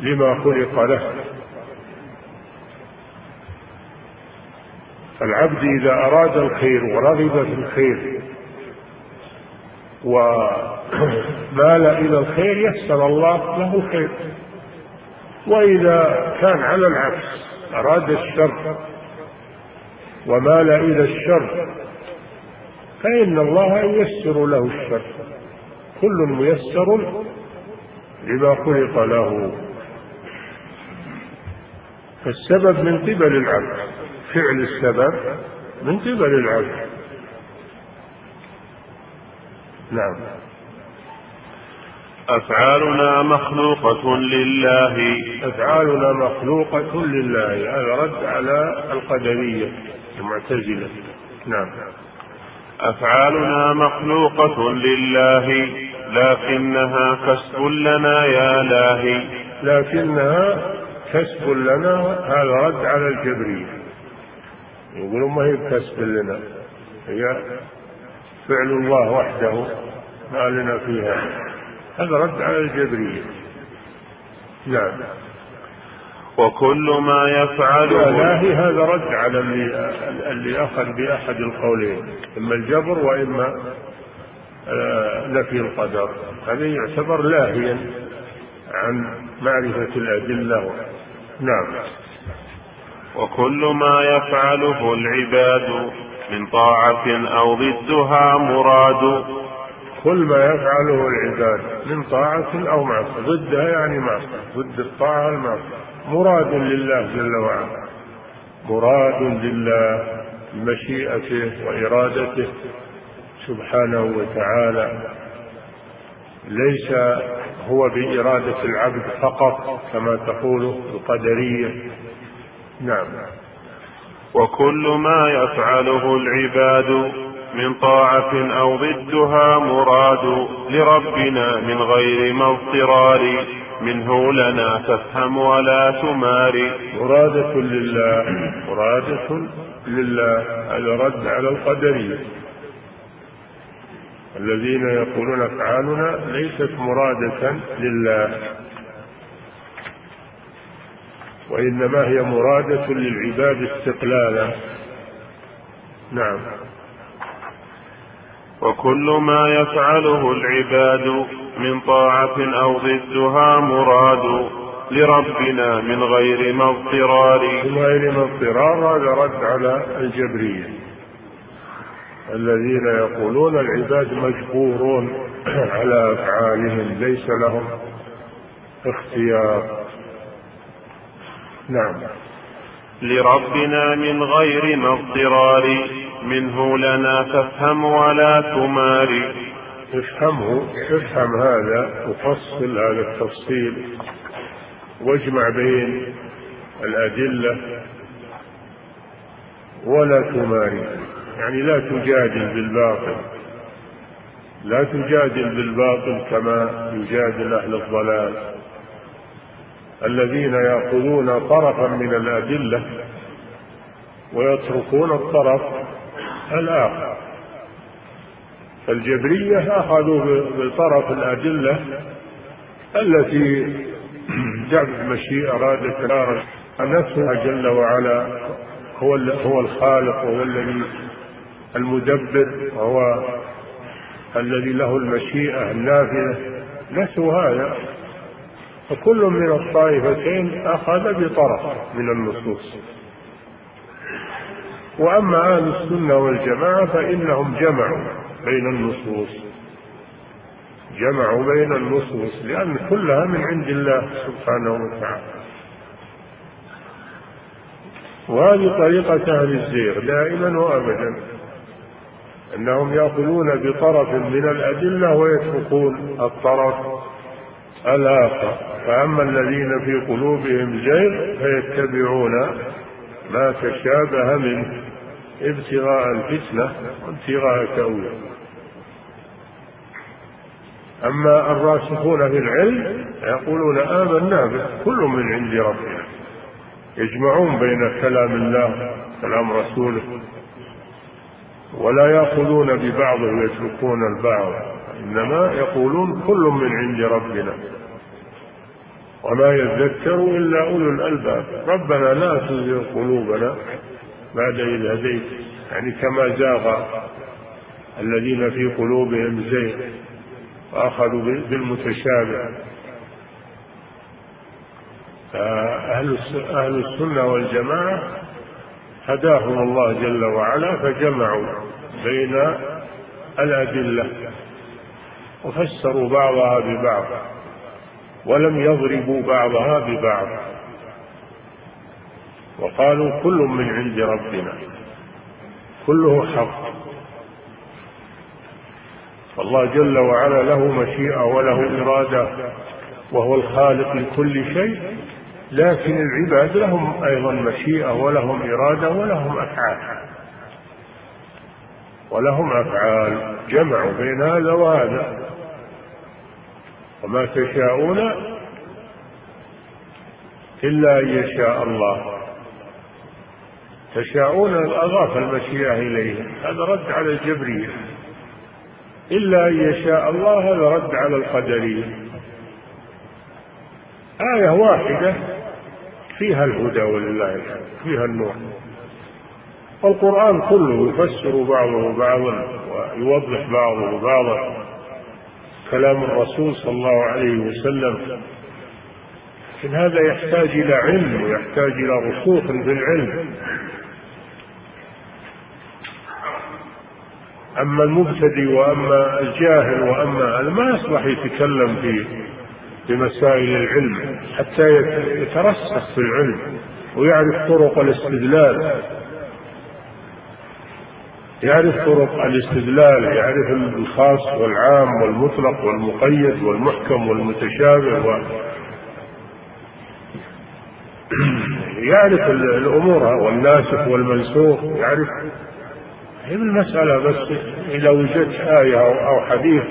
لما خلق له. فالعبد إذا أراد الخير ورغب في الخير ومال إلى الخير يسر الله له الخير وإذا كان على العكس أراد الشر ومال إلى الشر فإن الله ييسر له الشر. كل ميسر لما خلق له. فالسبب من قبل العبد. فعل السبب من قبل العبد نعم. أفعالنا مخلوقة لله. أفعالنا مخلوقة لله هذا رد على القدرية المعتزلة. نعم. أفعالنا مخلوقة لله لكنها كسب لنا يا لاهي لكنها كسب لنا هذا رد على الجبرية. يقولون ما هي كسب لنا؟ هي فعل الله وحده ما لنا فيها. هذا رد على الجبرية نعم. وكل ما يفعله الإلهي هذا رد على اللي, اللي أخذ بأحد القولين. إما الجبر وإما آه، نفي القدر. هذا يعتبر لاهيا عن معرفة الأدلة. نعم. وكل ما يفعله العباد من طاعة أو ضدها مراد. كل ما يفعله العباد من طاعة أو معصية. ضدها يعني معصية. ضد الطاعة المعصية مراد لله جل وعلا. مراد لله بمشيئته وإرادته سبحانه وتعالى. ليس هو بإرادة العبد فقط كما تقول القدرية. نعم. وكل ما يفعله العباد من طاعة أو ضدها مراد لربنا من غير ما اضطرار منه لنا تفهم ولا تماري مرادة لله مرادة لله هذا رد على القدرية الذين يقولون أفعالنا ليست مرادة لله. وإنما هي مرادة للعباد استقلالا. نعم. وكل ما يفعله العباد من طاعة أو ضدها مراد لربنا من غير ما اضطرار من غير ما اضطرار هذا رد على الجبرية. الذين يقولون العباد مجبورون على أفعالهم ليس لهم اختيار. نعم. لربنا من غير ما اضطرار منه لنا تفهم ولا تماري افهمه افهم هذا وفصل هذا التفصيل واجمع بين الأدلة ولا تماري يعني لا تجادل بالباطل لا تجادل بالباطل كما يجادل أهل الضلال. الذين يأخذون طرفا من الأدلة ويتركون الطرف الآخر. فالجبرية أخذوا بطرف الأدلة التي جعل المشيئة أرادت نفسها جل وعلا هو هو الخالق وهو الذي المدبر وهو الذي له المشيئة النافذة. نسوا هذا. فكل من الطائفتين أخذ بطرف من النصوص. وأما أهل السنة والجماعة فإنهم جمعوا بين النصوص. جمعوا بين النصوص لأن كلها من عند الله سبحانه وتعالى. وهذه طريقة أهل الزيغ دائما وأبدا أنهم يأخذون بطرف من الأدلة ويتركون الطرف الآخر. فأما الذين في قلوبهم زيغ فيتبعون ما تشابه منه ابتغاء الفتنة وابتغاء تأويل أما الراسخون في العلم يقولون آمنا به كل من عند ربنا. يجمعون بين كلام الله كلام رسوله. ولا يأخذون ببعضه ويتركون البعض. إنما يقولون كل من عند ربنا وما يذكر إلا أولو الألباب. ربنا لا تزغ قلوبنا بعد إذ هديت. يعني كما زاغ الذين في قلوبهم زيغ وأخذوا بالمتشابه. أهل السنة والجماعة هداهم الله جل وعلا فجمعوا بين الأدلة. وفسروا بعضها ببعض ولم يضربوا بعضها ببعض وقالوا كل من عند ربنا كله حق. فالله جل وعلا له مشيئة وله إرادة وهو الخالق لكل شيء لكن العباد لهم أيضا مشيئة ولهم إرادة ولهم أفعال. ولهم أفعال جمعوا بين هذا وهذا. وما تشاءون إلا أن يشاء الله. تشاءون أضاف المشيئة إليه. هذا رد على الجبرية. إلا أن يشاء الله هذا رد على القدرية. آية واحدة فيها الهدى ولله الحمد فيها النور. القرآن كله يفسر بعضه بعضا ويوضح بعضه بعضا. كلام الرسول صلى الله عليه وسلم. لكن هذا يحتاج إلى علم ويحتاج إلى رسوخ في العلم. أما المبتدئ وأما الجاهل وأما ما يصلح يتكلم في في مسائل العلم حتى يترسخ في العلم ويعرف طرق الاستدلال. يعرف طرق الاستدلال يعرف الخاص والعام والمطلق والمقيد والمحكم والمتشابه و يعرف الأمور والناسخ والمنسوخ يعرف. هي المسألة بس إذا وجدت آية أو حديث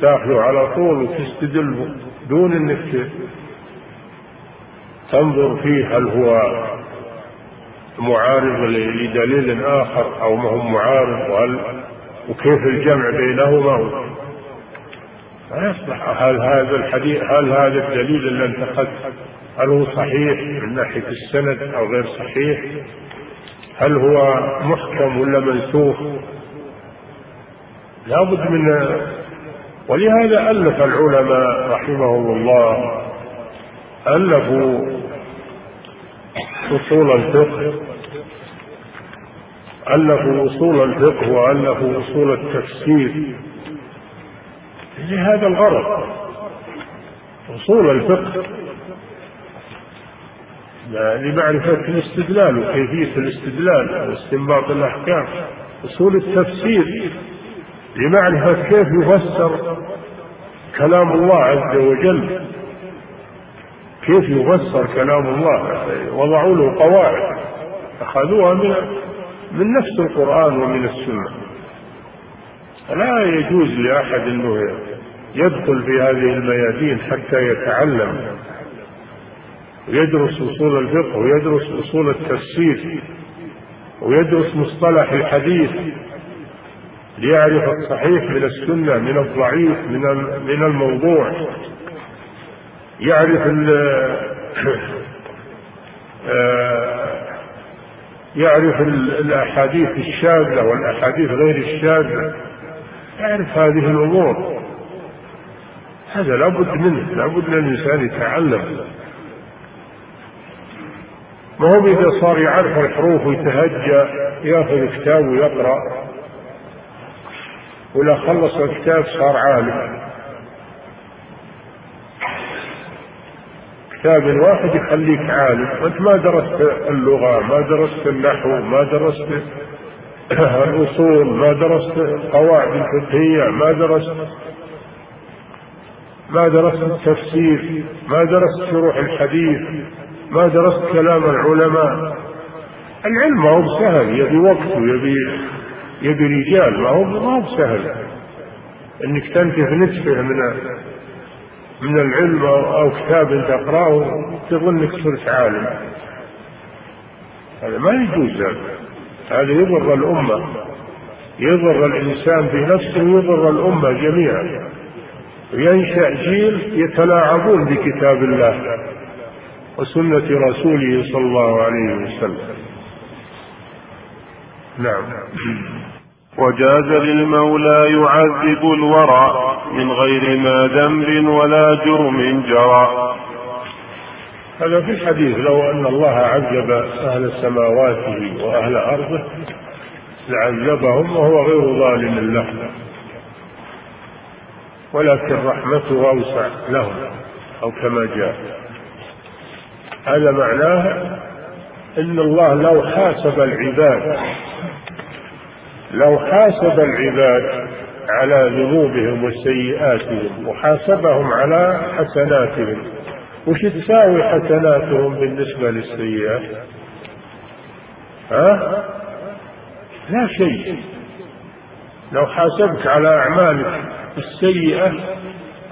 تأخذه على طول وتستدل دون إنك تنظر فيه هل هو معارض لدليل آخر أو ما هو معارض وهل وكيف الجمع بينهما؟ ما يصلح. هل هذا الحديث هل هذا الدليل اللي انتقدت هل هو صحيح من ناحية السند أو غير صحيح؟ هل هو محكم ولا منسوخ؟ لابد من ولهذا ألف العلماء رحمهم الله ألفوا أصول الفقه ألفوا أصول الفقه وألفوا أصول التفسير لهذا الغرض. أصول الفقه لمعرفة الاستدلال وكيفية الاستدلال واستنباط الأحكام. أصول التفسير لمعرفة كيف يفسر كلام الله عز وجل. كيف يفسر كلام الله؟ وضعوا له قواعد. أخذوها من من نفس القرآن ومن السنة. لا يجوز لأحد أنه يدخل في هذه الميادين حتى يتعلم. ويدرس أصول الفقه ويدرس أصول التفسير ويدرس مصطلح الحديث ليعرف الصحيح من السنة من الضعيف من من الموضوع. يعرف يعرف الأحاديث الشاذة والأحاديث غير الشاذة يعرف هذه الأمور. هذا لابد منه لابد للإنسان يتعلم. ما هو إذا صار يعرف الحروف ويتهجى يأخذ كتاب ويقرأ ولا خلص الكتاب صار عالم. كتاب واحد يخليك عالم. وانت ما درست اللغة ما درست النحو ما درست الأصول ما درست القواعد الفقهية ما درست ما درست التفسير ما درست شروح الحديث ما درست كلام العلماء. العلم ما هو سهل يبي وقت ويبي يبي رجال ما هو ما هو سهل إنك تنتهي نصفه من من العلم أو كتاب تقرأه تظن انك صرت عالم. هذا ما يجوز هذا. هذا يضر الأمة. يضر الإنسان بنفسه ويضر الأمة جميعا. وينشا جيل يتلاعبون بكتاب الله وسنة رسوله صلى الله عليه وسلم. نعم. وجاز للمولى يعذب الورى من غير ما ذنب ولا جرم جرى. هذا في الحديث لو أن الله عذب أهل سماواته وأهل أرضه لعذبهم وهو غير ظالم لهم ولكن رحمته أوسع لهم أو كما جاء. هذا معناه أن الله لو حاسب العباد لو حاسب العباد على ذنوبهم وسيئاتهم وحاسبهم على حسناتهم وش تساوي حسناتهم بالنسبة للسيئات ها؟ لا شيء. لو حاسبك على أعمالك السيئة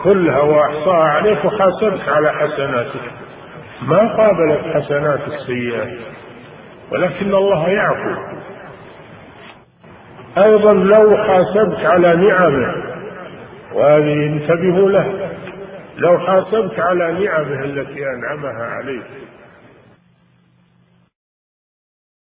كلها وأحصاها عليك وحاسبك على حسناتك ما قابلت حسنات السيئات ولكن الله يعفو. أيضا لو حاسبت على نعمه. وهذه انتبهوا له. لو حاسبت على نعمه التي أنعمها عليك.